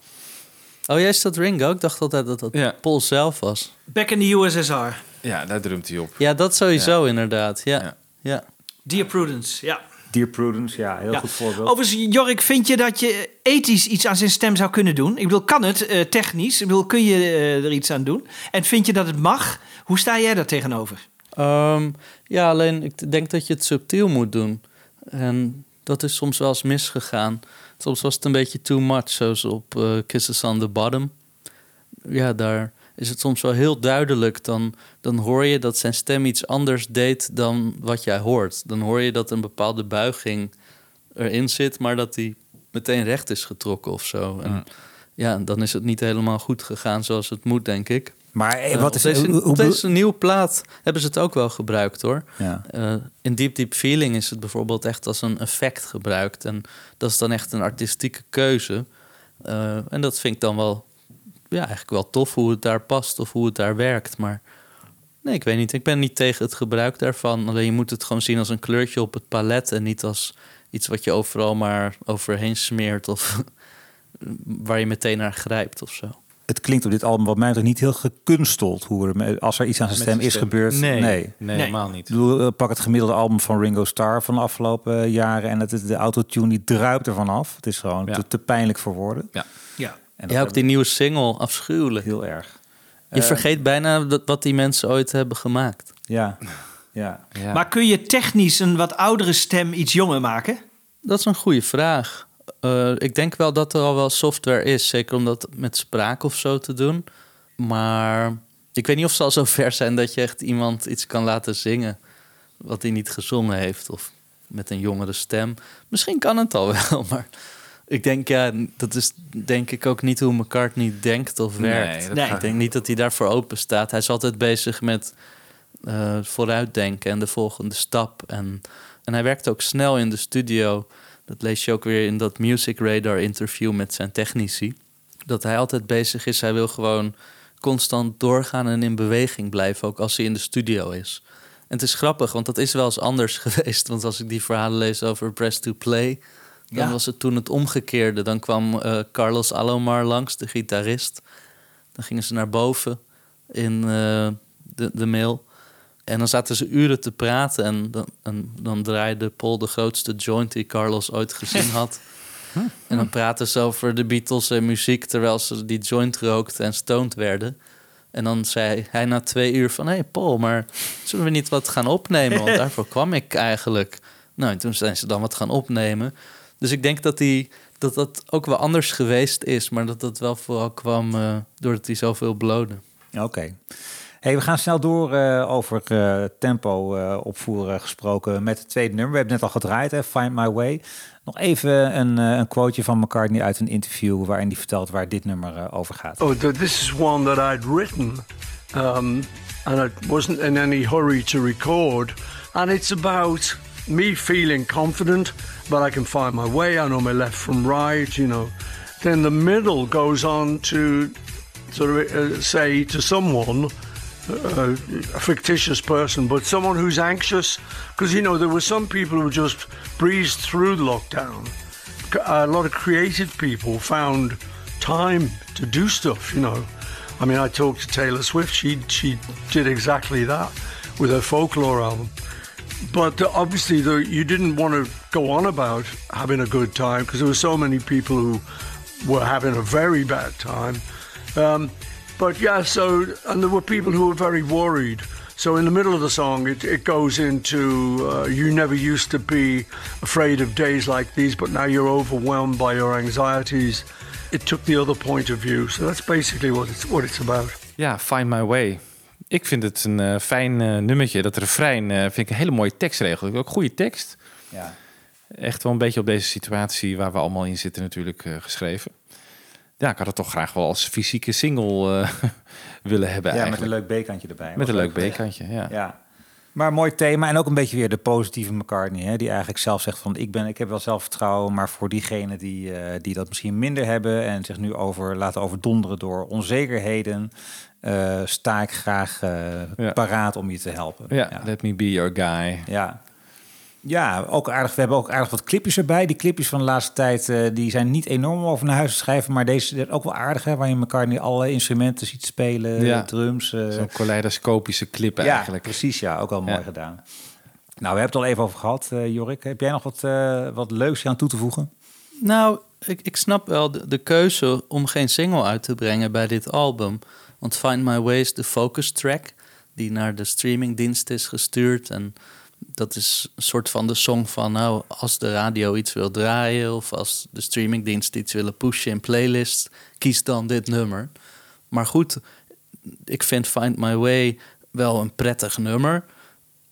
Oh, jij is dat Ringo? Ik dacht altijd dat dat Ja. Paul zelf was. Back in the USSR. Ja, daar drumt hij op. Ja, dat sowieso inderdaad. Ja. Ja. Ja. Dear Prudence, ja. Dear Prudence, ja, heel ja. goed voorbeeld. Overigens, Jorik, vind je dat je ethisch iets aan zijn stem zou kunnen doen? Ik bedoel, kan het eh, technisch? Ik bedoel, kun je eh, er iets aan doen? En vind je dat het mag? Hoe sta jij daar tegenover? Ehm, ja, alleen ik denk dat je het subtiel moet doen. En dat is soms wel eens misgegaan. Soms was het een beetje too much, zoals op eh, Kisses on the Bottom. Ja, daar is het soms wel heel duidelijk. Dan, dan hoor je dat zijn stem iets anders deed dan wat jij hoort. Dan hoor je dat een bepaalde buiging erin zit, maar dat die meteen recht is getrokken of zo. En ja, dan is het niet helemaal goed gegaan zoals het moet, denk ik. Maar eh, Eh, wat op is... deze, hoe- hoe op deze nieuwe plaat hebben ze het ook wel gebruikt hoor. Ja. Eh, in Deep Deep Feeling is het bijvoorbeeld echt als een effect gebruikt. En dat is dan echt een artistieke keuze. Eh, en dat vind ik dan wel, ja, eigenlijk wel tof hoe het daar past of hoe het daar werkt. Maar nee, ik weet niet. Ik ben niet tegen het gebruik daarvan. Alleen je moet het gewoon zien als een kleurtje op het palet. En niet als iets wat je overal maar overheen smeert. Of waar je meteen naar grijpt of zo. Het klinkt op dit album wat mij betreft niet heel gekunsteld. Hoe er, me- als er iets aan zijn stem is gebeurd. Nee, nee. nee, helemaal niet. Ik bedoel, eh, pak het gemiddelde album van Ringo Starr van de afgelopen jaren. En het is de autotune die druipt ervan af. Het is gewoon Ja. te, te pijnlijk voor woorden. Ja. Ja. En Ja, ook die nieuwe single, afschuwelijk. Heel erg. Je Eh, vergeet bijna dat, wat die mensen ooit hebben gemaakt. Ja, ja. Ja. Maar kun je technisch een wat oudere stem iets jonger maken? Dat is een goede vraag. Eh, ik denk wel dat er al wel software is, zeker om dat met spraak of zo te doen. Maar ik weet niet of ze al zo ver zijn dat je echt iemand iets kan laten zingen wat hij niet gezongen heeft of met een jongere stem. Misschien kan het al wel, maar ik denk ja, dat is denk ik ook niet hoe McCartney denkt of werkt. Nee. Ik denk niet dat hij daarvoor open staat. Hij is altijd bezig met eh, vooruitdenken en de volgende stap. En, en hij werkt ook snel in de studio. Dat lees je ook weer in dat Music Radar interview met zijn technici. Dat hij altijd bezig is. Hij wil gewoon constant doorgaan en in beweging blijven, ook als hij in de studio is. En het is grappig, want dat is wel eens anders geweest. Want als ik die verhalen lees over Press to Play, dan Ja. was het toen het omgekeerde. Dan kwam eh, Carlos Alomar langs, de gitarist. Dan gingen ze naar boven in eh, de, de mail. En dan zaten ze uren te praten. En dan, en dan draaide Paul de grootste joint die Carlos ooit gezien had. En dan praten ze over de Beatles en muziek... terwijl ze die joint rookten en stoned werden. En dan zei hij na twee uur van... hé hey Paul, maar zullen we niet wat gaan opnemen? Want daarvoor kwam ik eigenlijk. Nou, en toen zijn ze dan wat gaan opnemen. Dus ik denk dat, die, dat dat ook wel anders geweest is... maar dat dat wel vooral kwam eh, doordat hij zoveel blode. Oké. Hey, we gaan snel door eh, over eh, tempo eh, opvoeren gesproken met het tweede nummer. We hebben het net al gedraaid, hè, Find My Way. Nog even een, een quoteje van McCartney uit een interview waarin hij vertelt waar dit nummer over gaat. Oh, th- this is one that I'd written, um, and I wasn't in any hurry to record. And it's about me feeling confident, but I can find my way. I know my left from right, you know. Then the middle goes on to sort of uh, say to someone, uh, a fictitious person, but someone who's anxious, because you know there were some people who just breezed through the lockdown. A lot of creative people found time to do stuff. You know, I mean, I talked to Taylor Swift. She she did exactly that with her folklore album. But uh, obviously, the, you didn't want to go on about having a good time because there were so many people who were having a very bad time. Um, but yeah, so and there were people who were very worried. So in the middle of the song, it, it goes into uh, you never used to be afraid of days like these, but now you're overwhelmed by your anxieties. It took the other point of view. So that's basically what it's what it's about. Yeah, Find My Way. Ik vind het een eh, fijn eh, nummertje. Dat refrein eh, vind ik een hele mooie tekstregel. Ook goede tekst. Ja. Echt wel een beetje op deze situatie waar we allemaal in zitten natuurlijk geschreven. Ja, ik had het toch graag wel als fysieke single willen hebben Ja, met een leuk B-kantje erbij. Met een leuk. B-kantje, ja. Ja. Maar mooi thema en ook een beetje weer de positieve McCartney, hè, die eigenlijk zelf zegt van ik ben, ik heb wel zelfvertrouwen, maar voor diegenen die, die dat misschien minder hebben en zich nu over laten overdonderen door onzekerheden, eh, sta ik graag eh, Ja. paraat om je te helpen. Ja, let me be your guy. Ja. Ja, ook aardig. We hebben ook aardig wat clipjes erbij. Die clipjes van de laatste tijd eh, die zijn niet enorm over naar huis te schrijven. Maar deze is ook wel aardig, hè, waar je elkaar niet alle instrumenten ziet spelen. Ja. Drums. eh, Zo'n kaleidoscopische clip ja, eigenlijk. precies. Ja, ook wel mooi gedaan. Nou, we hebben het al even over gehad, eh, Jorik. Heb jij nog wat, wat leuks aan toe te voegen? Nou, ik, ik snap wel de, de keuze om geen single uit te brengen bij dit album. Want Find My Way is de focus track die naar de streamingdienst is gestuurd. En dat is een soort van de song van, nou, als de radio iets wil draaien... of als de streamingdienst iets willen pushen in playlist, kies dan dit nummer. Maar goed, ik vind Find My Way wel een prettig nummer...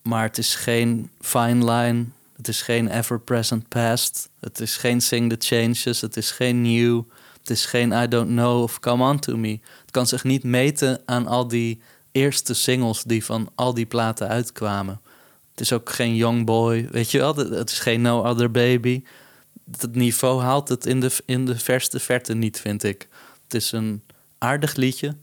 Maar het is geen fine line. Het is geen ever present past. Het is geen sing the changes. Het is geen new. Het is geen I don't know of come on to me. Het kan zich niet meten aan al die eerste singles die van al die platen uitkwamen. Het is ook geen young boy, weet je wel. Het is geen no other baby. Het niveau haalt het in de, in de verste verte niet, vind ik. Het is een aardig liedje.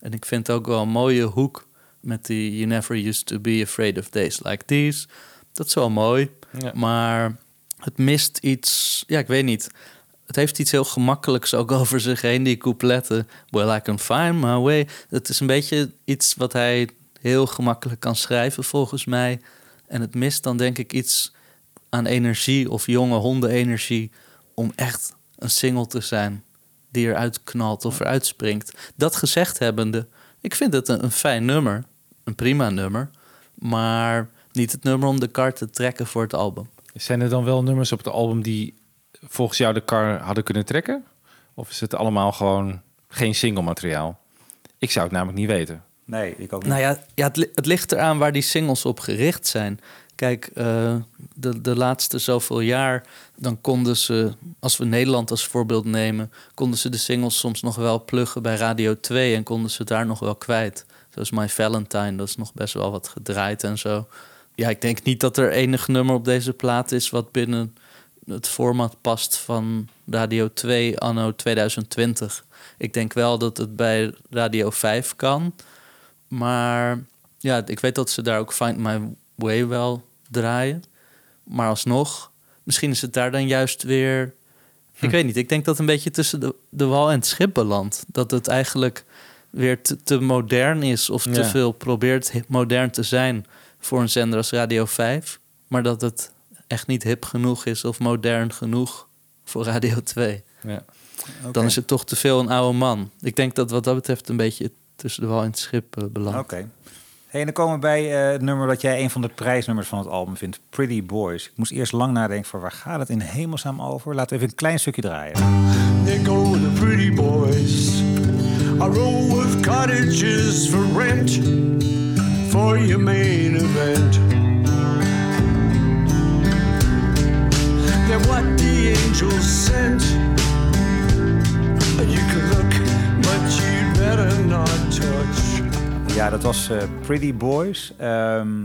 En ik vind ook wel een mooie hoek met die You never used to be afraid of days like these. Dat is wel mooi. Ja. Maar het mist iets, ja, ik weet niet. Het heeft iets heel gemakkelijks ook over zich heen, die coupletten. Well, I can find my way. Het is een beetje iets wat hij heel gemakkelijk kan schrijven, volgens mij. En het mist dan denk ik iets aan energie of jonge hondenenergie... om echt een single te zijn die eruit knalt of eruit springt. Dat gezegd hebbende, ik vind het een, fijn nummer. Een prima nummer. Maar niet het nummer om de kar te trekken voor het album. Zijn er dan wel nummers op het album die volgens jou de kar hadden kunnen trekken? Of is het allemaal gewoon geen single materiaal? Ik zou het namelijk niet weten. Nee, ik ook niet. Nou ja, ja het, het ligt eraan waar die singles op gericht zijn. Kijk, eh, de, de laatste zoveel jaar, dan konden ze, als we Nederland als voorbeeld nemen, konden ze de singles soms nog wel pluggen bij Radio 2 en konden ze daar nog wel kwijt. Zoals My Valentine, dat is nog best wel wat gedraaid en zo. Ja, ik denk niet dat er enig nummer op deze plaat is wat binnen het format past van Radio 2 anno 2020. Ik denk wel dat het bij Radio 5 kan. Maar ja, ik weet dat ze daar ook Find My Way wel draaien. Maar alsnog, misschien is het daar dan juist weer... Ik weet niet, ik denk dat een beetje tussen de, de wal en het schip belandt. Dat het eigenlijk weer te, te modern is of te veel probeert modern te zijn voor een zender als Radio 5. Maar dat het echt niet hip genoeg is of modern genoeg voor Radio 2. Ja. Dan is het toch te veel een oude man. Ik denk dat wat dat betreft een beetje tussen de wal en het schip eh, belandt. Oké. Hey, en dan komen we bij eh, het nummer dat jij een van de prijsnummers van het album vindt. Pretty Boys. Ik moest eerst lang nadenken voor waar gaat het in hemelsnaam over? Laten we even een klein stukje draaien. There go the pretty boys. A row of cottages for rent for your main event. You can look, but better not touch. Ja, dat was eh, Pretty Boys. Ehm,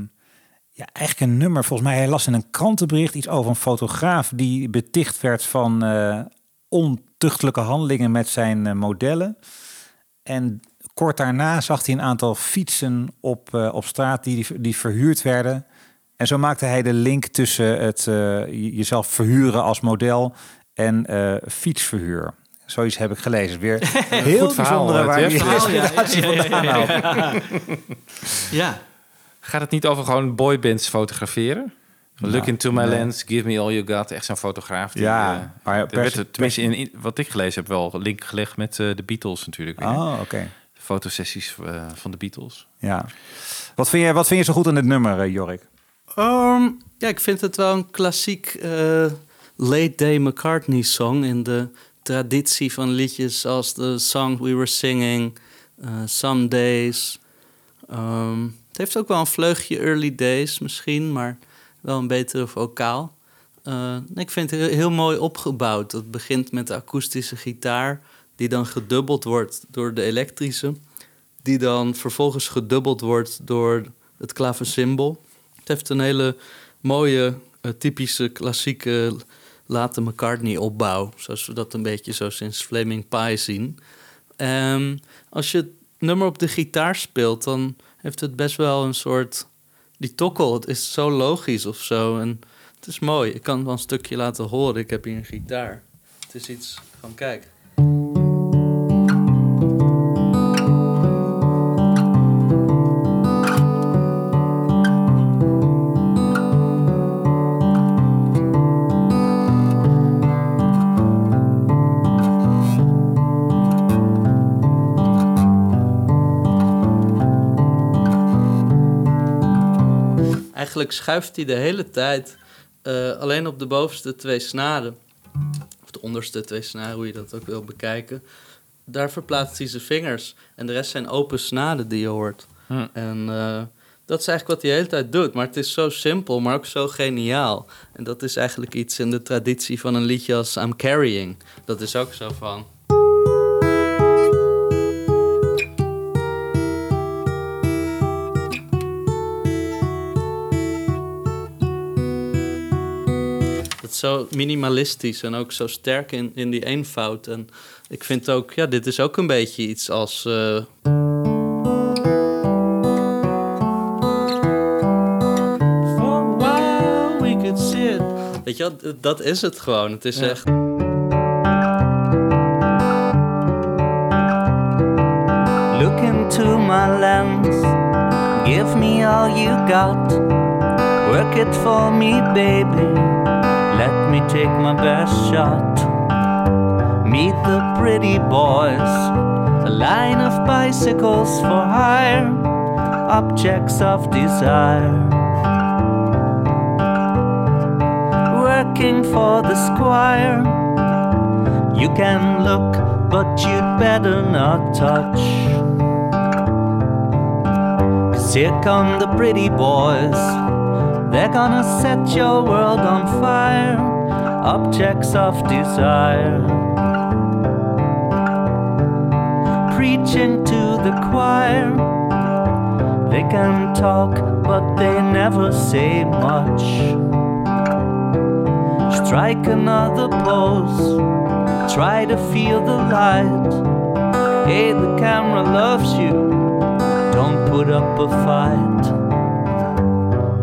ja, eigenlijk een nummer. Volgens mij, hij las in een krantenbericht iets over een fotograaf die beticht werd van eh, ontuchtelijke handelingen met zijn eh, modellen. En kort daarna zag hij een aantal fietsen op, op straat die, die verhuurd werden. En zo maakte hij de link tussen het eh, jezelf verhuren als model en eh, fietsverhuur. Zoiets heb ik gelezen. Weer heel Goed verhaal, bijzondere waar die ja. inspiratie vandaan haalt. Ja, Gaat het niet over gewoon boybands fotograferen? Look Nou, into my nee. lens, give me all you got. Echt zo'n fotograaf. Die, Ja, eh, maar er pers- werd, tenminste, in, in- wat ik gelezen heb, wel een link gelegd met eh, de Beatles natuurlijk. weer. Oh, oké. De fotosessies van de Beatles. Ja. Wat vind, je, wat vind je zo goed aan dit nummer, Jorik? Ehm, ja, ik vind het wel een klassiek eh, late day McCartney song in de traditie van liedjes als The Song We Were Singing, eh, Some Days. Ehm, het heeft ook wel een vleugje early days misschien, maar wel een betere vocaal. Eh, ik vind het heel, heel mooi opgebouwd. Het begint met de akoestische gitaar die dan gedubbeld wordt door de elektrische, die dan vervolgens gedubbeld wordt door het klaversymbol. Het heeft een hele mooie, eh, typische, klassieke late McCartney-opbouw, zoals we dat een beetje zo sinds Flaming Pie zien. En als je het nummer op de gitaar speelt, dan heeft het best wel een soort... Die tokkel, het is zo logisch of zo. En het is mooi. Ik kan wel een stukje laten horen. Ik heb hier een gitaar. Het is iets van, kijk. Eigenlijk schuift hij de hele tijd eh, alleen op de bovenste twee snaren. Of de onderste twee snaren, hoe je dat ook wil bekijken. Daar verplaatst hij zijn vingers. En de rest zijn open snaren die je hoort. Hm. En eh, dat is eigenlijk wat hij de hele tijd doet. Maar het is zo simpel, maar ook zo geniaal. En dat is eigenlijk iets in de traditie van een liedje als I'm Carrying. Dat is ook zo van... zo minimalistisch en ook zo sterk in, in die eenvoud. En ik vind ook, ja, dit is ook een beetje iets als. eh. Weet je wel, dat is het gewoon. Het is echt. Look into my lens, give me all you got. Work it for me, baby. Take my best shot. Meet the pretty boys, a line of bicycles for hire, objects of desire. Working for the squire, you can look, but you'd better not touch. Cause here come the pretty boys. They're gonna set your world on fire. Objects of desire. Preaching to the choir. They can talk, but they never say much. Strike another pose. Try to feel the light. Hey, the camera loves you. Don't put up a fight.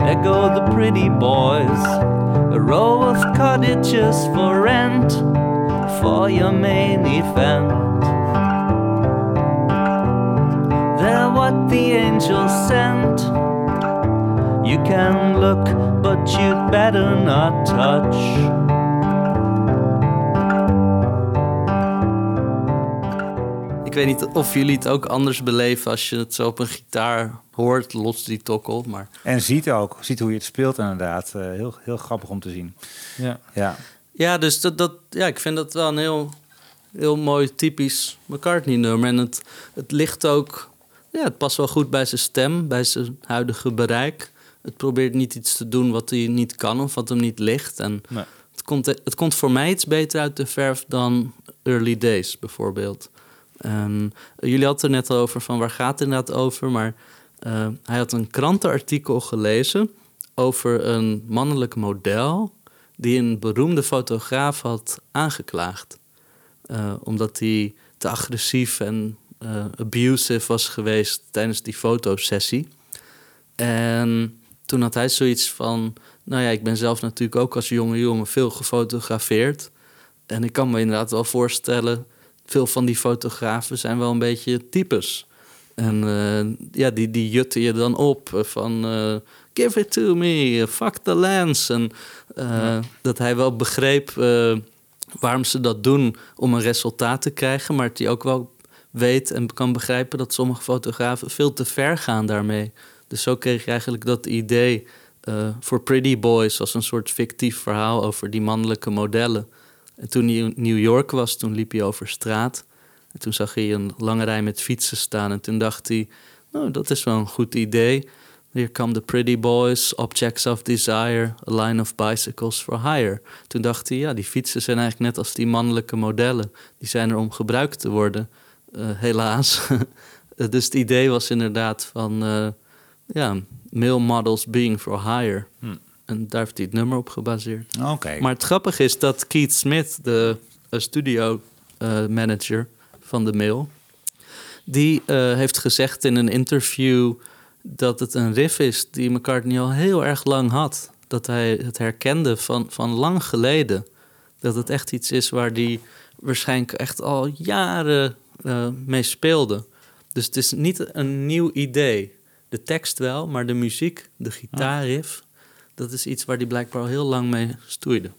There go the pretty boys, a row of cottages for rent for your main event. They're what the angels sent. You can look, but you'd better not touch. Ik weet niet of jullie het ook anders beleven als je het zo op een gitaar hoort, los die tokkel. Maar En ziet ook, ziet hoe je het speelt inderdaad. Eh, heel, heel grappig om te zien. Ja. Ja. Ja, dus dat, dat, ja, ik vind dat wel een heel, heel mooi typisch McCartney-nummer. En het, het ligt ook... Ja, het past wel goed bij zijn stem, bij zijn huidige bereik. Het probeert niet iets te doen wat hij niet kan of wat hem niet ligt. En Nee. het, komt, het komt voor mij iets beter uit de verf dan Early Days, bijvoorbeeld. Eh, jullie hadden het er net over van waar gaat het inderdaad over. Maar eh, hij had een krantenartikel gelezen over een mannelijk model die een beroemde fotograaf had aangeklaagd. Eh, omdat hij te agressief en eh, abusive was geweest tijdens die fotosessie. En toen had hij zoiets van... Nou ja, ik ben zelf natuurlijk ook als jonge jongen veel gefotografeerd. En ik kan me inderdaad wel voorstellen... veel van die fotografen zijn wel een beetje types. En eh, ja, die, die jutten je dan op van... eh, give it to me, fuck the lens. En eh, dat hij wel begreep waarom ze dat doen om een resultaat te krijgen... maar dat hij ook wel weet en kan begrijpen dat sommige fotografen veel te ver gaan daarmee. Dus zo kreeg je eigenlijk dat idee voor Pretty Boys als een soort fictief verhaal over die mannelijke modellen. En toen hij in New York was, toen liep hij over straat. En toen zag hij een lange rij met fietsen staan. En toen dacht hij, nou, dat is wel een goed idee. Here come the pretty boys, objects of desire, a line of bicycles for hire. Toen dacht hij, ja, die fietsen zijn eigenlijk net als die mannelijke modellen. Die zijn er om gebruikt te worden, eh, helaas. dus het idee was inderdaad van, eh, ja, male models being for hire. Hm. En daar heeft hij het nummer op gebaseerd. Oké. Maar het grappige is dat Keith Smith, de eh, studio eh, manager van de mail, die eh, heeft gezegd in een interview dat het een riff is die McCartney al heel erg lang had. Dat hij het herkende van, van lang geleden. Dat het echt iets is waar hij waarschijnlijk echt al jaren eh, mee speelde. Dus het is niet een nieuw idee. De tekst wel, maar de muziek, de gitaarriff, dat is iets waar hij blijkbaar al heel lang mee stoeide.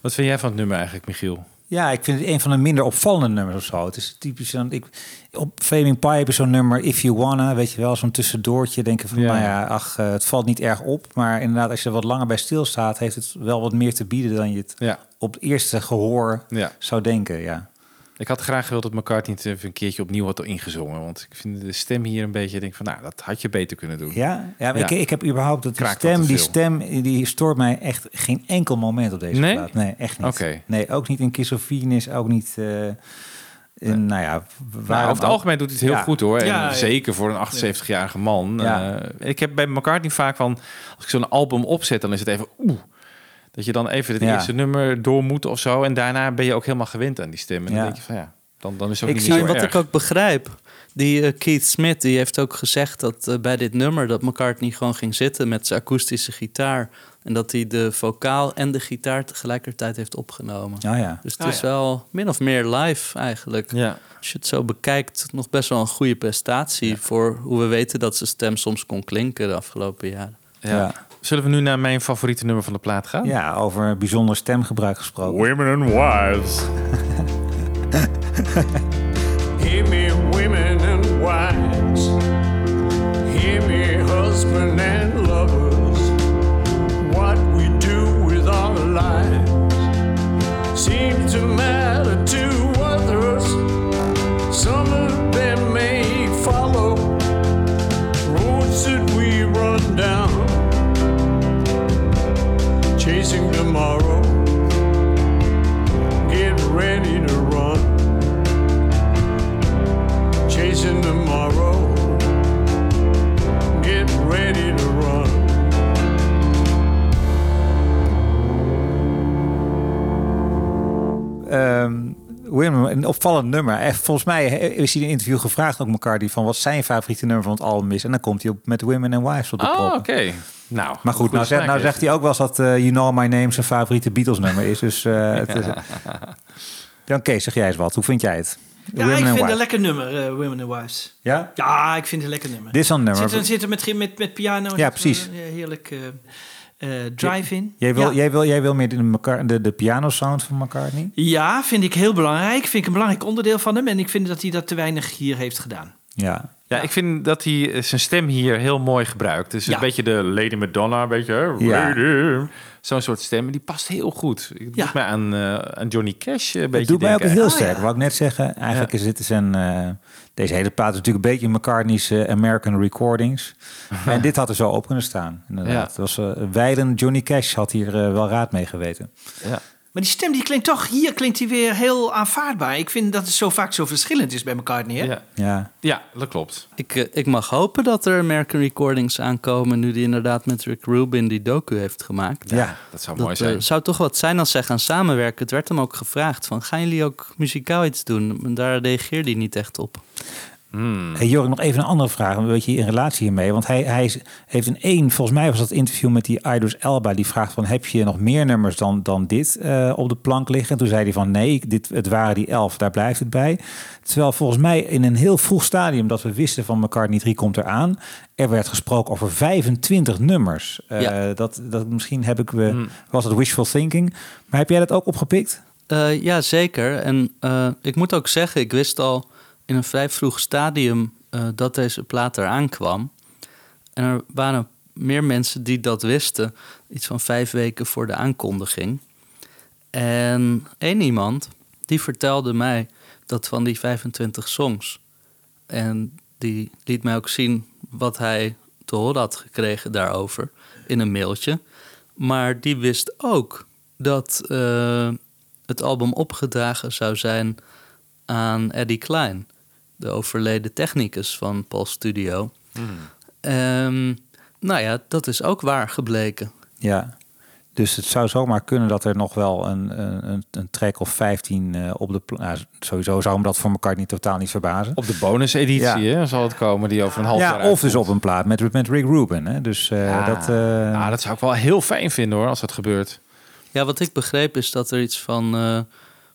Wat vind jij van het nummer eigenlijk, Michiel? Ja, ik vind het een van de minder opvallende nummers of zo. Het is typisch zo'n... Ik, op Flaming Pie heb je zo'n nummer If You Wanna, weet je wel, zo'n tussendoortje. Denken van, Ja. nou ja, ach, eh, het valt niet erg op. Maar inderdaad, als je er wat langer bij stilstaat, heeft het wel wat meer te bieden dan je het Ja. op het eerste gehoor Ja. zou denken, ja. Ik had graag gewild dat McCartney het even een keertje opnieuw had ingezongen. Want ik vind de stem hier een beetje... Ik denk van, nou, dat had je beter kunnen doen. Ja, ja, maar Ik, ik heb überhaupt dat die stem, te die stem, die stoort mij echt geen enkel moment op deze Nee? plaat. Nee, echt niet. Oké. Nee, ook niet in Kiss of Venus, ook niet eh, in, nou ja, Maar waarom over het ook- algemeen doet hij het heel Ja. goed hoor. En Ja, ja. zeker voor een 78-jarige man. Ja. Eh, ik heb bij McCartney vaak van... Als ik zo'n album opzet, dan is het even... Oeh, dat je dan even het Ja. eerste nummer door moet of zo. En daarna ben je ook helemaal gewend aan die stem. En dan Ja. denk je van ja, dan, dan is het ook Ik niet zie meer zo wat erg. ik ook begrijp. Die eh, Keith Smith die heeft ook gezegd dat eh, bij dit nummer dat McCartney gewoon ging zitten met zijn akoestische gitaar. En dat hij de vocaal en de gitaar tegelijkertijd heeft opgenomen. Ja, ja. Dus het Ah, is ja. wel min of meer live eigenlijk. Ja. Als je het zo bekijkt, nog best wel een goede prestatie voor hoe we weten dat zijn stem soms kon klinken de afgelopen jaren. Ja. Zullen we nu naar mijn favoriete nummer van de plaat gaan? Ja, over bijzonder stemgebruik gesproken. Women and Wives. Hear me, women and wives. Hear me, husband and chasing tomorrow. Get ready to run chasing tomorrow. Get ready to run. Ehm Women, een opvallend nummer. Volgens mij is hij in een interview gevraagd ook McCartney van wat zijn favoriete nummer van het album is. En dan komt hij op met Women and Wives op de Oh, oké. Nou, Maar goed, nou, zegt, nou zegt hij ook wel eens dat eh, You Know My Name zijn favoriete Beatles nummer is. Dus eh, het is, Jan Kees, zeg jij eens wat. Hoe vind jij het? Ja, ik vind het een lekker nummer, eh, Women and Wives. Ja? Ja, ik vind het een lekker nummer. Dit is een nummer. Zit er, zit er met, met, met piano. Ja, precies. Eh, heerlijk eh, eh, drive-in. Jij wil, Ja. jij wil, jij wil meer de, de, de piano sound van McCartney? Ja, vind ik heel belangrijk. Vind ik een belangrijk onderdeel van hem. En ik vind dat hij dat te weinig hier heeft gedaan. Ja. Ja, ik vind dat hij eh, zijn stem hier heel mooi gebruikt. Dus Ja. een beetje de Lady Madonna, een beetje... Ja. Zo'n soort stem, die past heel goed. Het doet mij aan, eh, aan Johnny Cash eh, een beetje Het doet mij ook heel sterk. Wou ik net zeggen. Eigenlijk is dit zijn... eh, deze hele plaat is natuurlijk een beetje McCartney's American Recordings. en dit had er zo op kunnen staan. Inderdaad. Ja. Het was, Weiden Johnny Cash had hier wel raad mee geweten. Ja. Maar die stem die klinkt toch, hier klinkt hij weer heel aanvaardbaar. Ik vind dat het zo vaak zo verschillend is bij McCartney. Hè? Ja. Ja. ja, dat klopt. Ik, eh, ik mag hopen dat er American Recordings aankomen... nu die inderdaad met Rick Rubin die docu heeft gemaakt. Ja, dat zou mooi eh, zijn. zou toch wat zijn als zij gaan samenwerken. Het werd hem ook gevraagd van... gaan jullie ook muzikaal iets doen? En daar reageerde hij niet echt op. Hmm. Hey Jorik, nog even een andere vraag, een beetje in relatie hiermee. Want hij, hij is- heeft een één, volgens mij was dat interview met die Idris Elba, die vraagt van, heb je nog meer nummers dan, dan dit eh, op de plank liggen? En toen zei hij van, nee, dit, het waren die elf, daar blijft het bij. Terwijl volgens mij in een heel vroeg stadium dat we wisten van McCartney 3 komt eraan, er werd gesproken over 25 nummers. Eh, Ja. dat, dat misschien heb ik, we was het wishful thinking. Maar heb jij dat ook opgepikt? Eh, ja, zeker. En eh, ik moet ook zeggen, ik wist al in een vrij vroeg stadium eh, dat deze plaat eraan kwam. En er waren meer mensen die dat wisten, iets van vijf weken voor de aankondiging. En één iemand, die vertelde mij dat van die 25 songs. En die liet mij ook zien wat hij te horen had gekregen daarover in een mailtje. Maar die wist ook dat eh, het album opgedragen zou zijn aan Eddie Klein, de overleden technicus van Paul Studio. Ehm, nou ja, dat is ook waar gebleken. Ja. Dus het zou zomaar kunnen dat er nog wel een, een, een- track of 15 eh, op de... Nou, sowieso zou me dat voor elkaar niet totaal niet verbazen. Op de bonuseditie Ja. hè, zal het komen, die over een half jaar Ja, of dus op een plaat met, met Rick Rubin. Hè? Dus eh, Ja, dat... eh, nou, dat zou ik wel heel fijn vinden hoor, als dat gebeurt. Ja, wat ik begreep is dat er iets van eh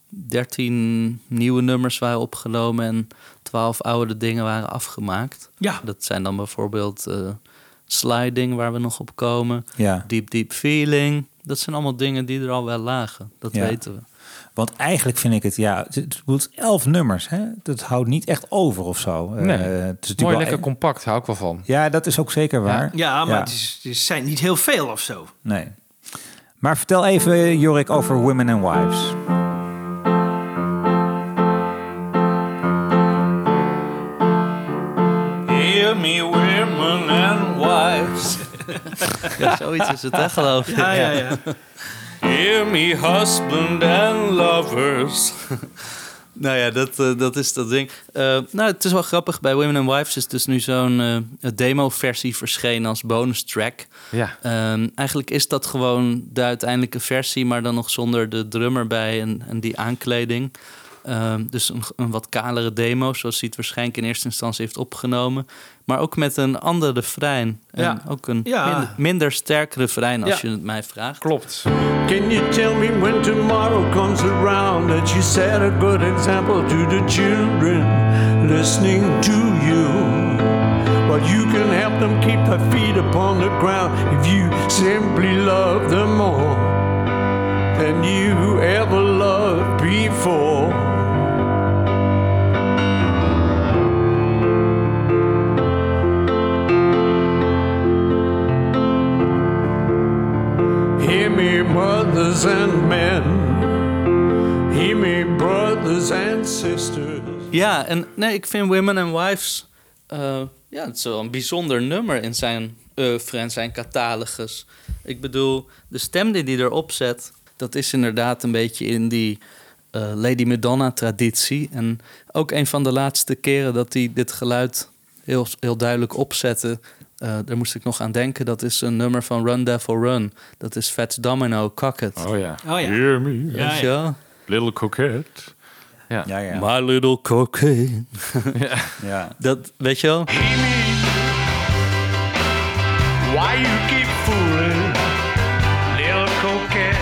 13 nieuwe nummers waren opgenomen en 12 oude dingen waren afgemaakt. Ja. Dat zijn dan bijvoorbeeld eh, Sliding, waar we nog op komen. Ja. Deep Deep Feeling. Dat zijn allemaal dingen die er al wel lagen. Dat Ja. weten we. Want eigenlijk vind ik het, ja, het moet elf nummers. Hè? Dat houdt niet echt over of zo. Nee. Eh, het is natuurlijk Mooi wel- lekker compact, hou ik wel van. Ja, dat is ook zeker waar. Ja, maar Het, is, het zijn niet heel veel of zo. Nee. Maar vertel even, Jorik, over Women and Wives. Ja, zoiets is het, hè, geloof ik. Ja, ja, ja. Hear me, husband and lovers. Nou ja, dat, eh, dat is dat ding. Eh, nou, het is wel grappig. Bij Women and Wives is dus nu zo'n eh, demo-versie verschenen als bonus track. Ja. Ehm, eigenlijk is dat gewoon de uiteindelijke versie, maar dan nog zonder de drummer bij en, en die aankleding. Ehm, dus een, een wat kalere demo, zoals hij het waarschijnlijk in eerste instantie heeft opgenomen. Maar ook met een ander refrein. En Ja. ook een Ja. minder, minder sterk refrein als Ja. je het mij vraagt. Klopt. Can you tell me when tomorrow comes around that you set a good example to the children listening to you? But you can help them keep their feet upon the ground if you simply love them more than you ever loved before. And men. Hear me, brothers and sisters. Ja, en nee, ik vind Women and Wives... eh, ja, het is wel een bijzonder nummer in zijn oeuvre zijn catalogus. Ik bedoel, de stem die hij erop zet... dat is inderdaad een beetje in die eh, Lady Madonna-traditie. En ook een van de laatste keren dat hij dit geluid heel, heel duidelijk opzette... eh, daar moest ik nog aan denken. Dat is een nummer van Run Devil Run. Dat is Fats Domino, Cock It. Oh ja. Oh ja. Hear me, Ja, little coquette. Ja. Ja, ja. My little cocaine. ja. Dat, weet je wel? Why you keep fooling, little coquette?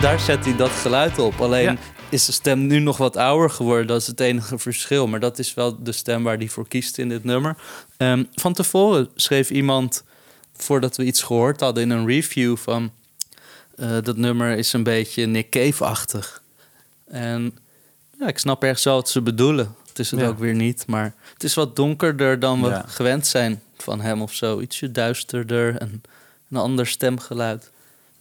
Daar zet hij dat geluid op. Alleen Ja. Is de stem nu nog wat ouder geworden. Dat is het enige verschil. Maar dat is wel de stem waar hij voor kiest in dit nummer. Ehm, van tevoren schreef iemand, voordat we iets gehoord hadden in een review van... eh, dat nummer is een beetje Nick Cave-achtig. En ja, ik snap ergens wel wat ze bedoelen. Het is het Ja. ook weer niet. Maar het is wat donkerder dan we Ja. gewend zijn van hem of zo. Ietsje duisterder en een ander stemgeluid.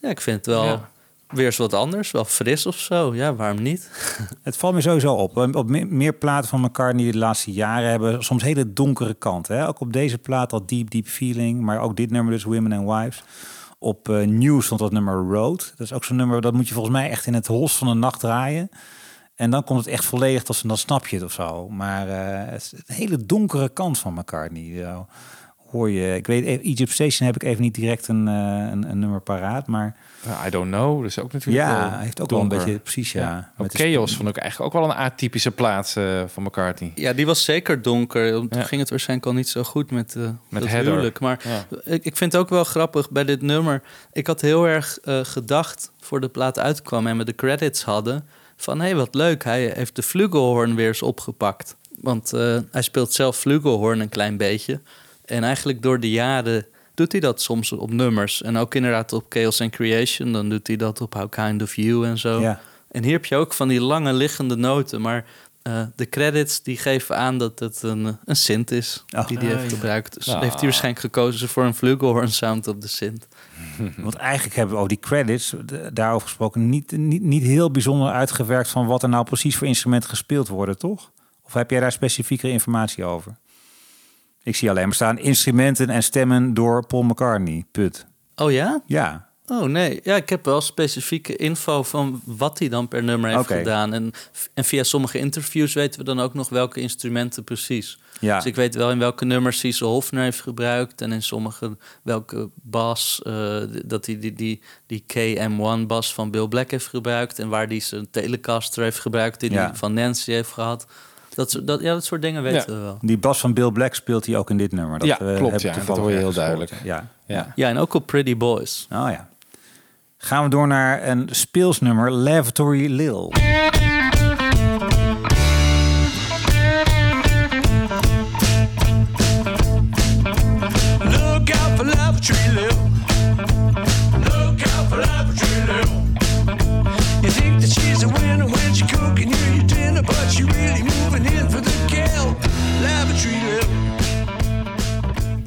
Ja, ik vind het wel Ja. Weer eens wat anders. Wel fris of zo. Ja, waarom niet? Het valt me sowieso op. Op me- meer platen van McCartney de laatste jaren hebben soms hele donkere kanten. Hè? Ook op deze plaat al Deep Deep Feeling. Maar ook dit nummer dus Women and Wives. Op eh New stond dat nummer Road. Dat is ook zo'n nummer, dat moet je volgens mij echt in het hols van de nacht draaien. En dan komt het echt volledig tot dan snap je het of zo. Maar eh, het is een hele donkere kant van McCartney. Zo hoor je, ik weet, Egypt Station heb ik even niet direct een, eh, een, een nummer paraat. Maar Ja, I don't know. Dat is ook natuurlijk ja, wel hij heeft ook wel een beetje, precies ja. Ook Met de Chaos vond ik eigenlijk ook wel een atypische plaats eh, van McCartney. Ja, die was zeker donker. Toen Ja. ging het waarschijnlijk al niet zo goed met, eh Met huwelijk. Maar Ja. ik, ik vind het ook wel grappig bij dit nummer. Ik had heel erg eh, gedacht, voor de plaat uitkwam en we de credits hadden... van hé, hey, wat leuk, hij heeft de flugelhorn weer eens opgepakt. Want eh, hij speelt zelf flugelhorn een klein beetje. En eigenlijk door de jaren doet hij dat soms op nummers. En ook inderdaad op Chaos and Creation. Dan doet hij dat op How Kind of You en zo. Ja. En hier heb je ook van die lange liggende noten. Maar eh, de credits die geven aan dat het een, een synth is Ach. die hij Ah, heeft ja. gebruikt. Dus Ah. heeft hij waarschijnlijk gekozen voor een flugelhorn sound op de synth. Want eigenlijk hebben we ook die credits, daarover gesproken, niet, niet, niet heel bijzonder uitgewerkt van wat er nou precies voor instrumenten gespeeld worden, toch? Of heb jij daar specifiekere informatie over? Ik zie alleen maar staan instrumenten en stemmen door Paul McCartney. Put. Oh ja? Ja. Oh nee, ja, ik heb wel specifieke info van wat hij dan per nummer heeft gedaan. En, en via sommige interviews weten we dan ook nog welke instrumenten precies. Ja. Dus ik weet wel in welke nummers Cecil Hofner heeft gebruikt. En in sommige welke bas, eh, dat hij die, die, die KM1 bas van Bill Black heeft gebruikt. En waar hij zijn Telecaster heeft gebruikt die Ja. hij van Nancy heeft gehad. Dat, soort- dat, ja, dat soort dingen weten we wel. Die bas van Bill Black speelt hij ook in dit nummer. Dat, Ja, eh, klopt, ja. Dat hoor je heel duidelijk. Ja. Ja. Ja, en ook op Pretty Boys. Oh ja. Gaan we door naar een speelsnummer, Lavatory Lil.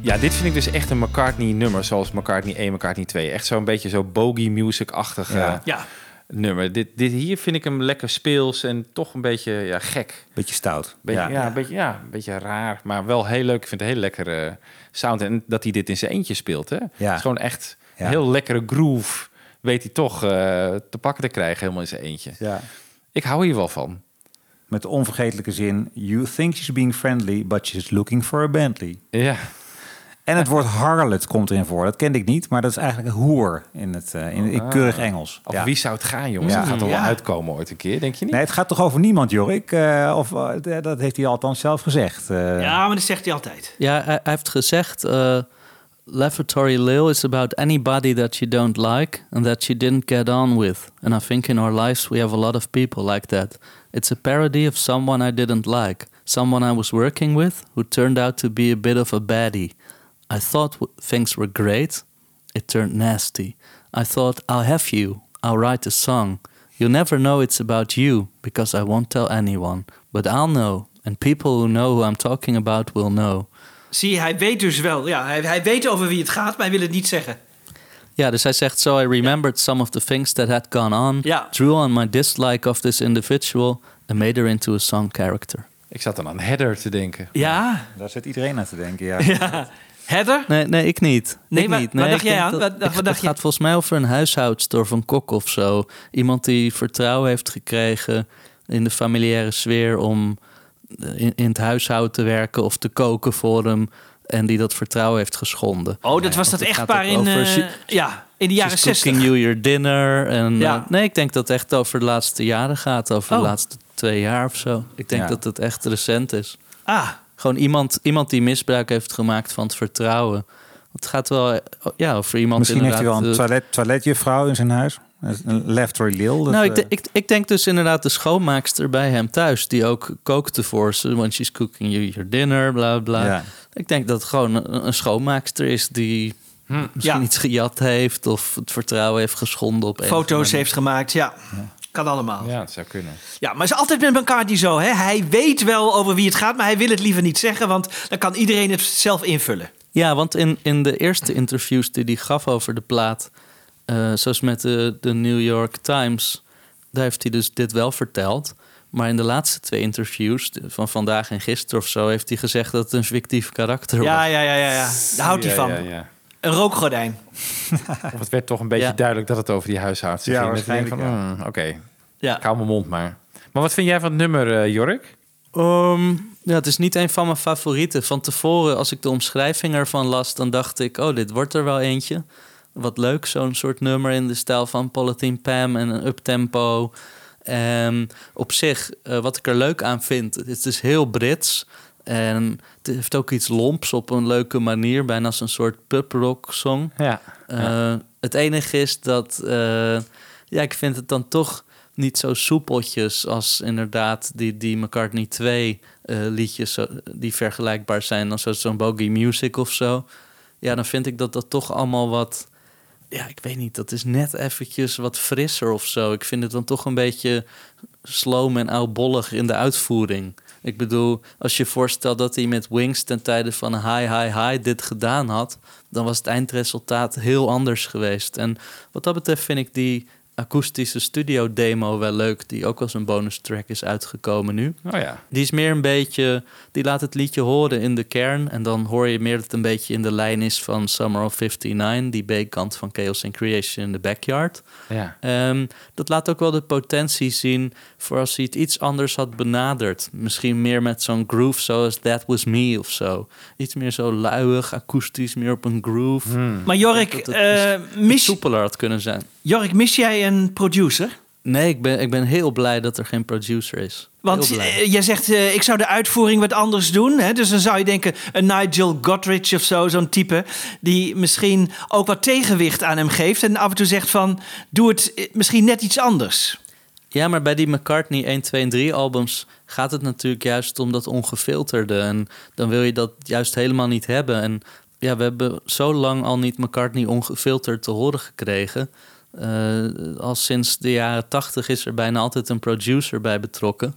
Ja, dit vind ik dus echt een McCartney-nummer, zoals McCartney 1, McCartney 2. Echt zo'n beetje zo bogey music-achtig Ja. Ja. nummer. Dit, dit hier vind ik hem lekker speels en toch een beetje ja, gek. Beetje stout. Beetje, Ja. ja. een beetje, ja, een beetje raar, maar wel heel leuk. Ik vind het een heel lekkere sound. En dat hij dit in zijn eentje speelt, hè? Ja. Het is gewoon echt Ja. een heel lekkere groove. Weet hij toch eh, te pakken te krijgen, helemaal in zijn eentje. Ja. Ik hou hier wel van. Met de onvergetelijke zin... You think she's being friendly, but she's looking for a Bentley. Ja. En het woord harlot komt erin voor. Dat kende ik niet, maar dat is eigenlijk een hoer in het eh, in, in Ah. keurig Engels. Of wie zou het gaan, jongens? Ja. Dat gaat er wel Ja. uitkomen ooit een keer, denk je niet? Nee, het gaat toch over niemand, Jorik? Eh, of eh, dat heeft hij althans zelf gezegd. Eh, Ja, maar dat zegt hij altijd. Ja, hij, heeft gezegd... eh Lavatory Lil is about anybody that you don't like and that you didn't get on with. And I think in our lives we have a lot of people like that. It's a parody of someone I didn't like. Someone I was working with who turned out to be a bit of a baddie. I thought w- things were great. It turned nasty. I thought, I'll have you. I'll write a song. You'll never know it's about you because I won't tell anyone. But I'll know. And people who know who I'm talking about will know. Zie hij weet dus wel. Ja, hij, hij weet over wie het gaat, maar hij wil het niet zeggen. Ja, dus hij zegt: So I remembered some of the things that had gone on, Ja. drew on my dislike of this individual, and made her into a song character. Ik zat dan aan Heather te denken. Ja. Daar zit iedereen aan te denken, ja. ja. Heather? Nee, nee, ik niet. Nee, ik waar- niet. waar dacht ik jij aan? dat- Wat- ik- wat dacht het gaat volgens mij over een huishoudster of een kok of zo. Iemand die vertrouwen heeft gekregen in de familiaire sfeer om eh, in, in het huishouden te werken of te koken voor hem. En die dat vertrouwen heeft geschonden. Oh, dat was Want dat echtpaar in, eh, ja, in de jaren She's 60. cooking you your dinner. En, Ja. eh, nee, ik denk dat het echt over de laatste jaren gaat. Over Oh. de laatste twee jaar of zo. Ik denk Ja. dat het echt recent is. Ah, Gewoon iemand, iemand die misbruik heeft gemaakt van het vertrouwen. Het gaat wel ja, over iemand Misschien heeft hij wel een eh, toilet, toiletjuffrouw in zijn huis. Een Lil. nou, ik, eh, ik, ik denk dus inderdaad de schoonmaakster bij hem thuis... die ook kookte voor ze, want she's cooking you your dinner, bla bla. Ja. Ik denk dat het gewoon een, een schoonmaakster is... die misschien Ja. iets gejat heeft... of het vertrouwen heeft geschonden op foto's heeft gemaakt, ja. Kan allemaal. Ja. Ja, dat zou kunnen. maar het is altijd met McCartney zo. Hè? Hij weet wel over wie het gaat, maar hij wil het liever niet zeggen... want dan kan iedereen het zelf invullen. Ja, want in, in de eerste interviews die hij gaf over de plaat, eh, zoals met de, de New York Times, daar heeft hij dus dit wel verteld. Maar in de laatste twee interviews, van vandaag en gisteren of zo, heeft hij gezegd dat het een fictief karakter Ja, was. ja, ja, ja, ja. Daar houdt hij Ja, van. ja, ja. Een rookgordijn. Of het werd toch een beetje Ja. duidelijk dat het over die huishoudster Ja, ging. Van, hmm, Oké, Ja. ik hou mijn mond maar. Maar wat vind jij van het nummer, eh, Jorik? Ehm, ja, het is niet een van mijn favorieten. Van tevoren, als ik de omschrijving ervan las, dan dacht ik, oh, dit wordt er wel eentje. Wat leuk, zo'n soort nummer in de stijl van Polythene Pam en een uptempo. En op zich, eh, wat ik er leuk aan vind, het is heel Brits. En het heeft ook iets lomps op een leuke manier, bijna als een soort pubrock song. Ja. Eh, Het enige is dat, eh, ja, ik vind het dan toch niet zo soepeltjes als inderdaad die, die McCartney 2 eh, liedjes zo- die vergelijkbaar zijn als zo- zo'n Bogey Music of zo. Ja, dan vind ik dat dat toch allemaal wat, ja, ik weet niet, dat is net eventjes wat frisser of zo. Ik vind het dan toch een beetje sloom en oudbollig in de uitvoering. Ik bedoel, als je voorstelt dat hij met Wings ten tijde van High High High dit gedaan had, dan was het eindresultaat heel anders geweest. En wat dat betreft vind ik die akoestische studio demo wel leuk, die ook als een bonus track is uitgekomen nu. Oh ja. Die is meer een beetje, die laat het liedje horen in de kern en dan hoor je meer dat het een beetje in de lijn is van Summer of 59, die B-kant van Chaos and Creation in the Backyard. Ja. Ehm, dat laat ook wel de potentie zien voor als hij het iets anders had benaderd. Misschien meer met zo'n groove zoals That Was Me of zo. Iets meer zo luiig, akoestisch, meer op een groove. Hmm. Maar Jorik, Dat het eh, mis, soepeler had kunnen zijn. Jorik, mis jij een producer? Nee, ik ben, ik ben heel blij dat er geen producer is. Want eh, jij zegt, eh, ik zou de uitvoering wat anders doen. Hè? Dus dan zou je denken, een Nigel Godrich of zo, zo'n type... die misschien ook wat tegenwicht aan hem geeft... en af en toe zegt van, doe het eh, misschien net iets anders. Ja, maar bij die McCartney 1, 2 en 3 albums gaat het natuurlijk juist om dat ongefilterde. En dan wil je dat juist helemaal niet hebben. En ja, we hebben zo lang al niet McCartney ongefilterd te horen gekregen. Eh, al sinds de jaren 80 is er bijna altijd een producer bij betrokken.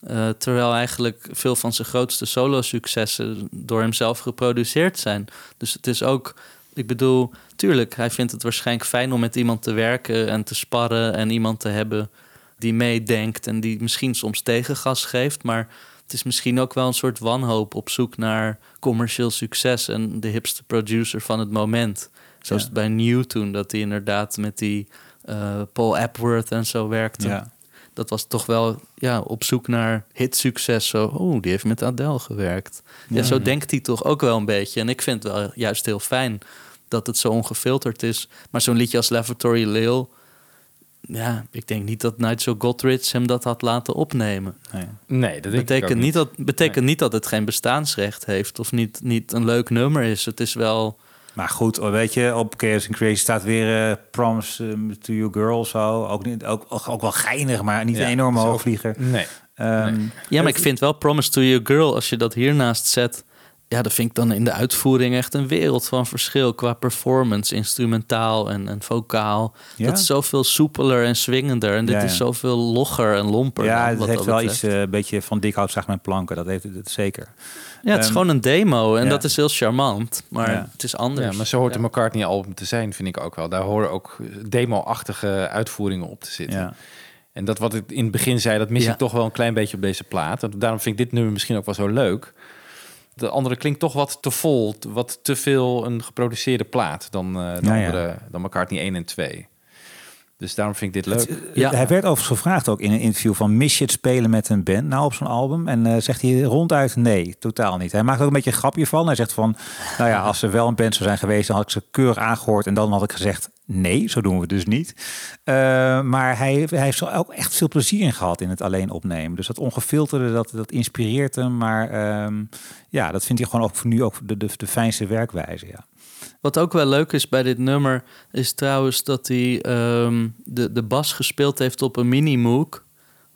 Eh, terwijl eigenlijk veel van zijn grootste solo-successen door hemzelf geproduceerd zijn. Dus het is ook, ik bedoel, tuurlijk, hij vindt het waarschijnlijk fijn om met iemand te werken en te sparren en iemand te hebben die meedenkt en die misschien soms tegengas geeft. Maar het is misschien ook wel een soort wanhoop op zoek naar commercieel succes en de hipste producer van het moment. Zoals Ja. bij New toen, dat hij inderdaad met die eh, Paul Epworth en zo werkte. Ja. Dat was toch wel ja, op zoek naar hitsucces. Zo, oh, die heeft met Adele gewerkt. Ja, Ja. zo denkt hij toch ook wel een beetje. En ik vind het wel juist heel fijn dat het zo ongefilterd is. Maar zo'n liedje als Lavatory Lil... Ja, ik denk niet dat Nigel Godrich hem dat had laten opnemen. Nee, nee dat denk ik betekent ook niet. niet. Dat, betekent niet dat het geen bestaansrecht heeft... of niet, niet een leuk nummer is. Het is wel... Maar goed, weet je, op Chaos and Crazy staat weer eh, Promise um, to Your Girl zo. Ook, niet, ook, ook, ook wel geinig, maar niet Ja, een enorme ook- hoogvlieger. Nee. Ehm, Ja, maar ik vind wel Promise to Your Girl, als je dat hiernaast zet... Ja, dat vind ik dan in de uitvoering echt een wereld van verschil... qua performance, instrumentaal en, en vocaal. Ja? Dat is zoveel soepeler en swingender. En dit Ja, ja. is zoveel logger en lomper. Ja, dan het heeft dat wel betreft. iets eh, een beetje van dik hout met planken. Dat heeft het zeker. Ja, het is Ehm, gewoon een demo en ja. dat is heel charmant. Maar Ja. het is anders. Ja, maar zo hoort Ja. de McCartney-album te zijn, vind ik ook wel. Daar horen ook demo-achtige uitvoeringen op te zitten. Ja. En dat wat ik in het begin zei, dat mis Ja. ik toch wel een klein beetje op deze plaat. En daarom vind ik dit nummer misschien ook wel zo leuk. De andere klinkt toch wat te vol, wat te veel een geproduceerde plaat dan, eh de ja. andere, dan McCartney 1 en 2. Dus daarom vind ik dit leuk. Ja. Hij werd overigens gevraagd ook in een interview van mis je het spelen met een band nou op zo'n album? En eh, zegt hij ronduit nee, totaal niet. Hij maakt ook een beetje een grapje van. Hij zegt van, nou ja, als er wel een band zou zijn geweest, dan had ik ze keurig aangehoord en dan had ik gezegd nee, zo doen we dus niet. Eh, maar hij, hij heeft er ook echt veel plezier in gehad in het alleen opnemen. Dus dat ongefilterde, dat, dat inspireert hem. Maar ehm, ja, dat vindt hij gewoon ook voor nu ook de, de, de fijnste werkwijze. Ja. Wat ook wel leuk is bij dit nummer, is trouwens dat hij ehm, de, de bas gespeeld heeft op een mini-moog.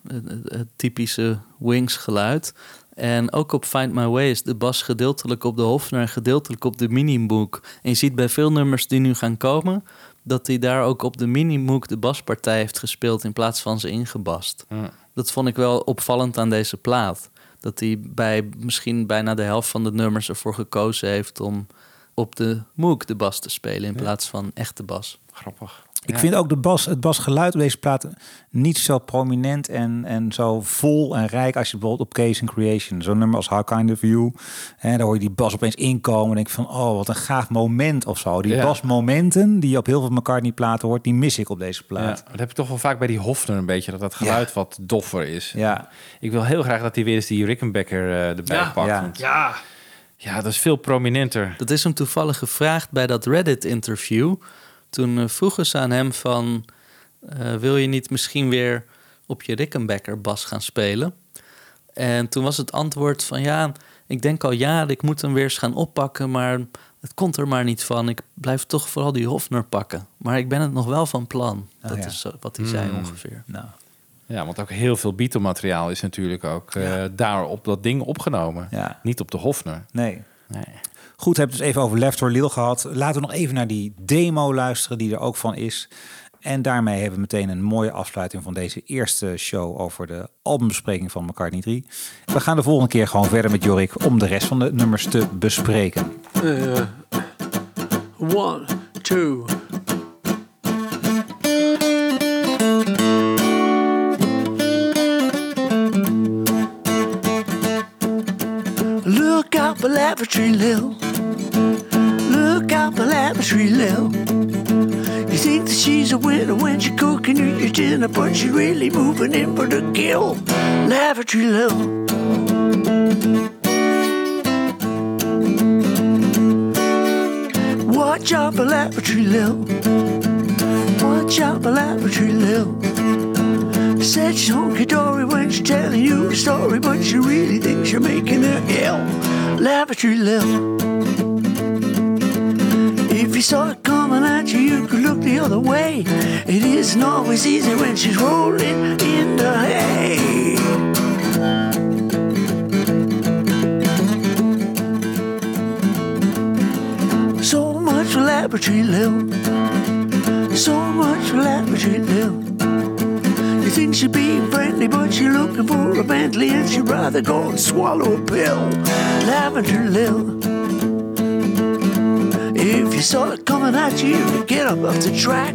Het, het- het typische Wings geluid. En ook op Find My Way is de bas gedeeltelijk op de Hofner en gedeeltelijk op de mini-moog. En je ziet bij veel nummers die nu gaan komen, dat hij daar ook op de mini-moog de baspartij heeft gespeeld in plaats van ze ingebast. Dat vond ik wel opvallend aan deze plaat. Dat hij bij misschien bijna de helft van de nummers ervoor gekozen heeft om op de Moog de bas te spelen in plaats van echte bas. Grappig. Ik vind ook de bas, het basgeluid op deze plaat niet zo prominent en, en zo vol en rijk als je bijvoorbeeld op Case and Creation, zo'n nummer als How Kind of You, hè, daar hoor je die bas opeens inkomen en denk ik van, oh, wat een gaaf moment of zo. Die Ja. basmomenten die je op heel veel McCartney platen hoort, die mis ik op deze Ja, plaat. dat heb ik toch wel vaak bij die Hofner een beetje, dat dat geluid wat doffer is. Ja. Ik wil heel graag dat hij weer eens die Rickenbacker eh, erbij Ja. pakt. Ja. want- Ja, ja, dat is veel prominenter. Dat is hem toevallig gevraagd bij dat Reddit-interview. Toen eh, vroegen ze aan hem van... eh, wil je niet misschien weer op je Rickenbacker bas gaan spelen? En toen was het antwoord van... ja, ik denk al jaren, ik moet hem weer eens gaan oppakken... maar het komt er maar niet van. Ik blijf toch vooral die Hofner pakken. Maar ik ben het nog wel van plan. Oh, dat ja. is zo- wat hij zei Hmm. ongeveer. Nou, Ja, want ook heel veel Beatle-materiaal is natuurlijk ook eh, daar op dat ding opgenomen. Ja. Niet op de Hofner. nee. Nee. Goed, we het dus even over Left or Lil gehad. Laten we nog even naar die demo luisteren die er ook van is. En daarmee hebben we meteen een mooie afsluiting van deze eerste show over de albumbespreking van McCartney 3. We gaan de volgende keer gewoon verder met Jorik om de rest van de nummers te bespreken. Eh, one, two. Look out for Lavatory Lil. Look out for Lavatory Lil. You think that she's a winner when she's cooking you your dinner, but she's really moving in for the kill. Lavatory Lil. Watch out for Lavatory Lil. Watch out for Lavatory Lil. Said she's honky dory when she's telling you a story, but she really thinks you're making her ill. Lavatory Lil. You saw it coming at you, you could look the other way. It isn't always easy when she's rolling in the hay. So much for Laboratory Lil. So much for Laboratory Lil. You think she's being friendly, but she's looking for a Bentley and she'd rather go and swallow a pill. Lavender Lil. You saw it coming at you, you get up off the track.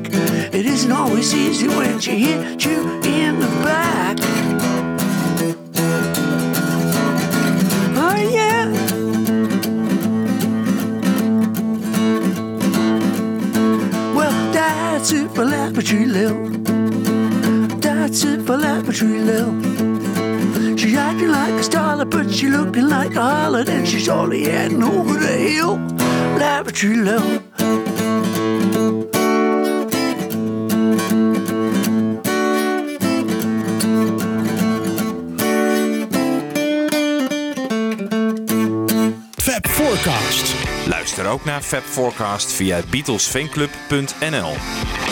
It isn't always easy when she hit you in the back. Oh yeah. Well, that's it for Laboratory Lil. That's it for Laboratory Lil. She acting like a starlet, but she looking like a harlot, and she's only heading over the hill. Laboratory Lil. Fab Forecast. Luister ook naar Fab Forecast via beatlesfanclub.nl.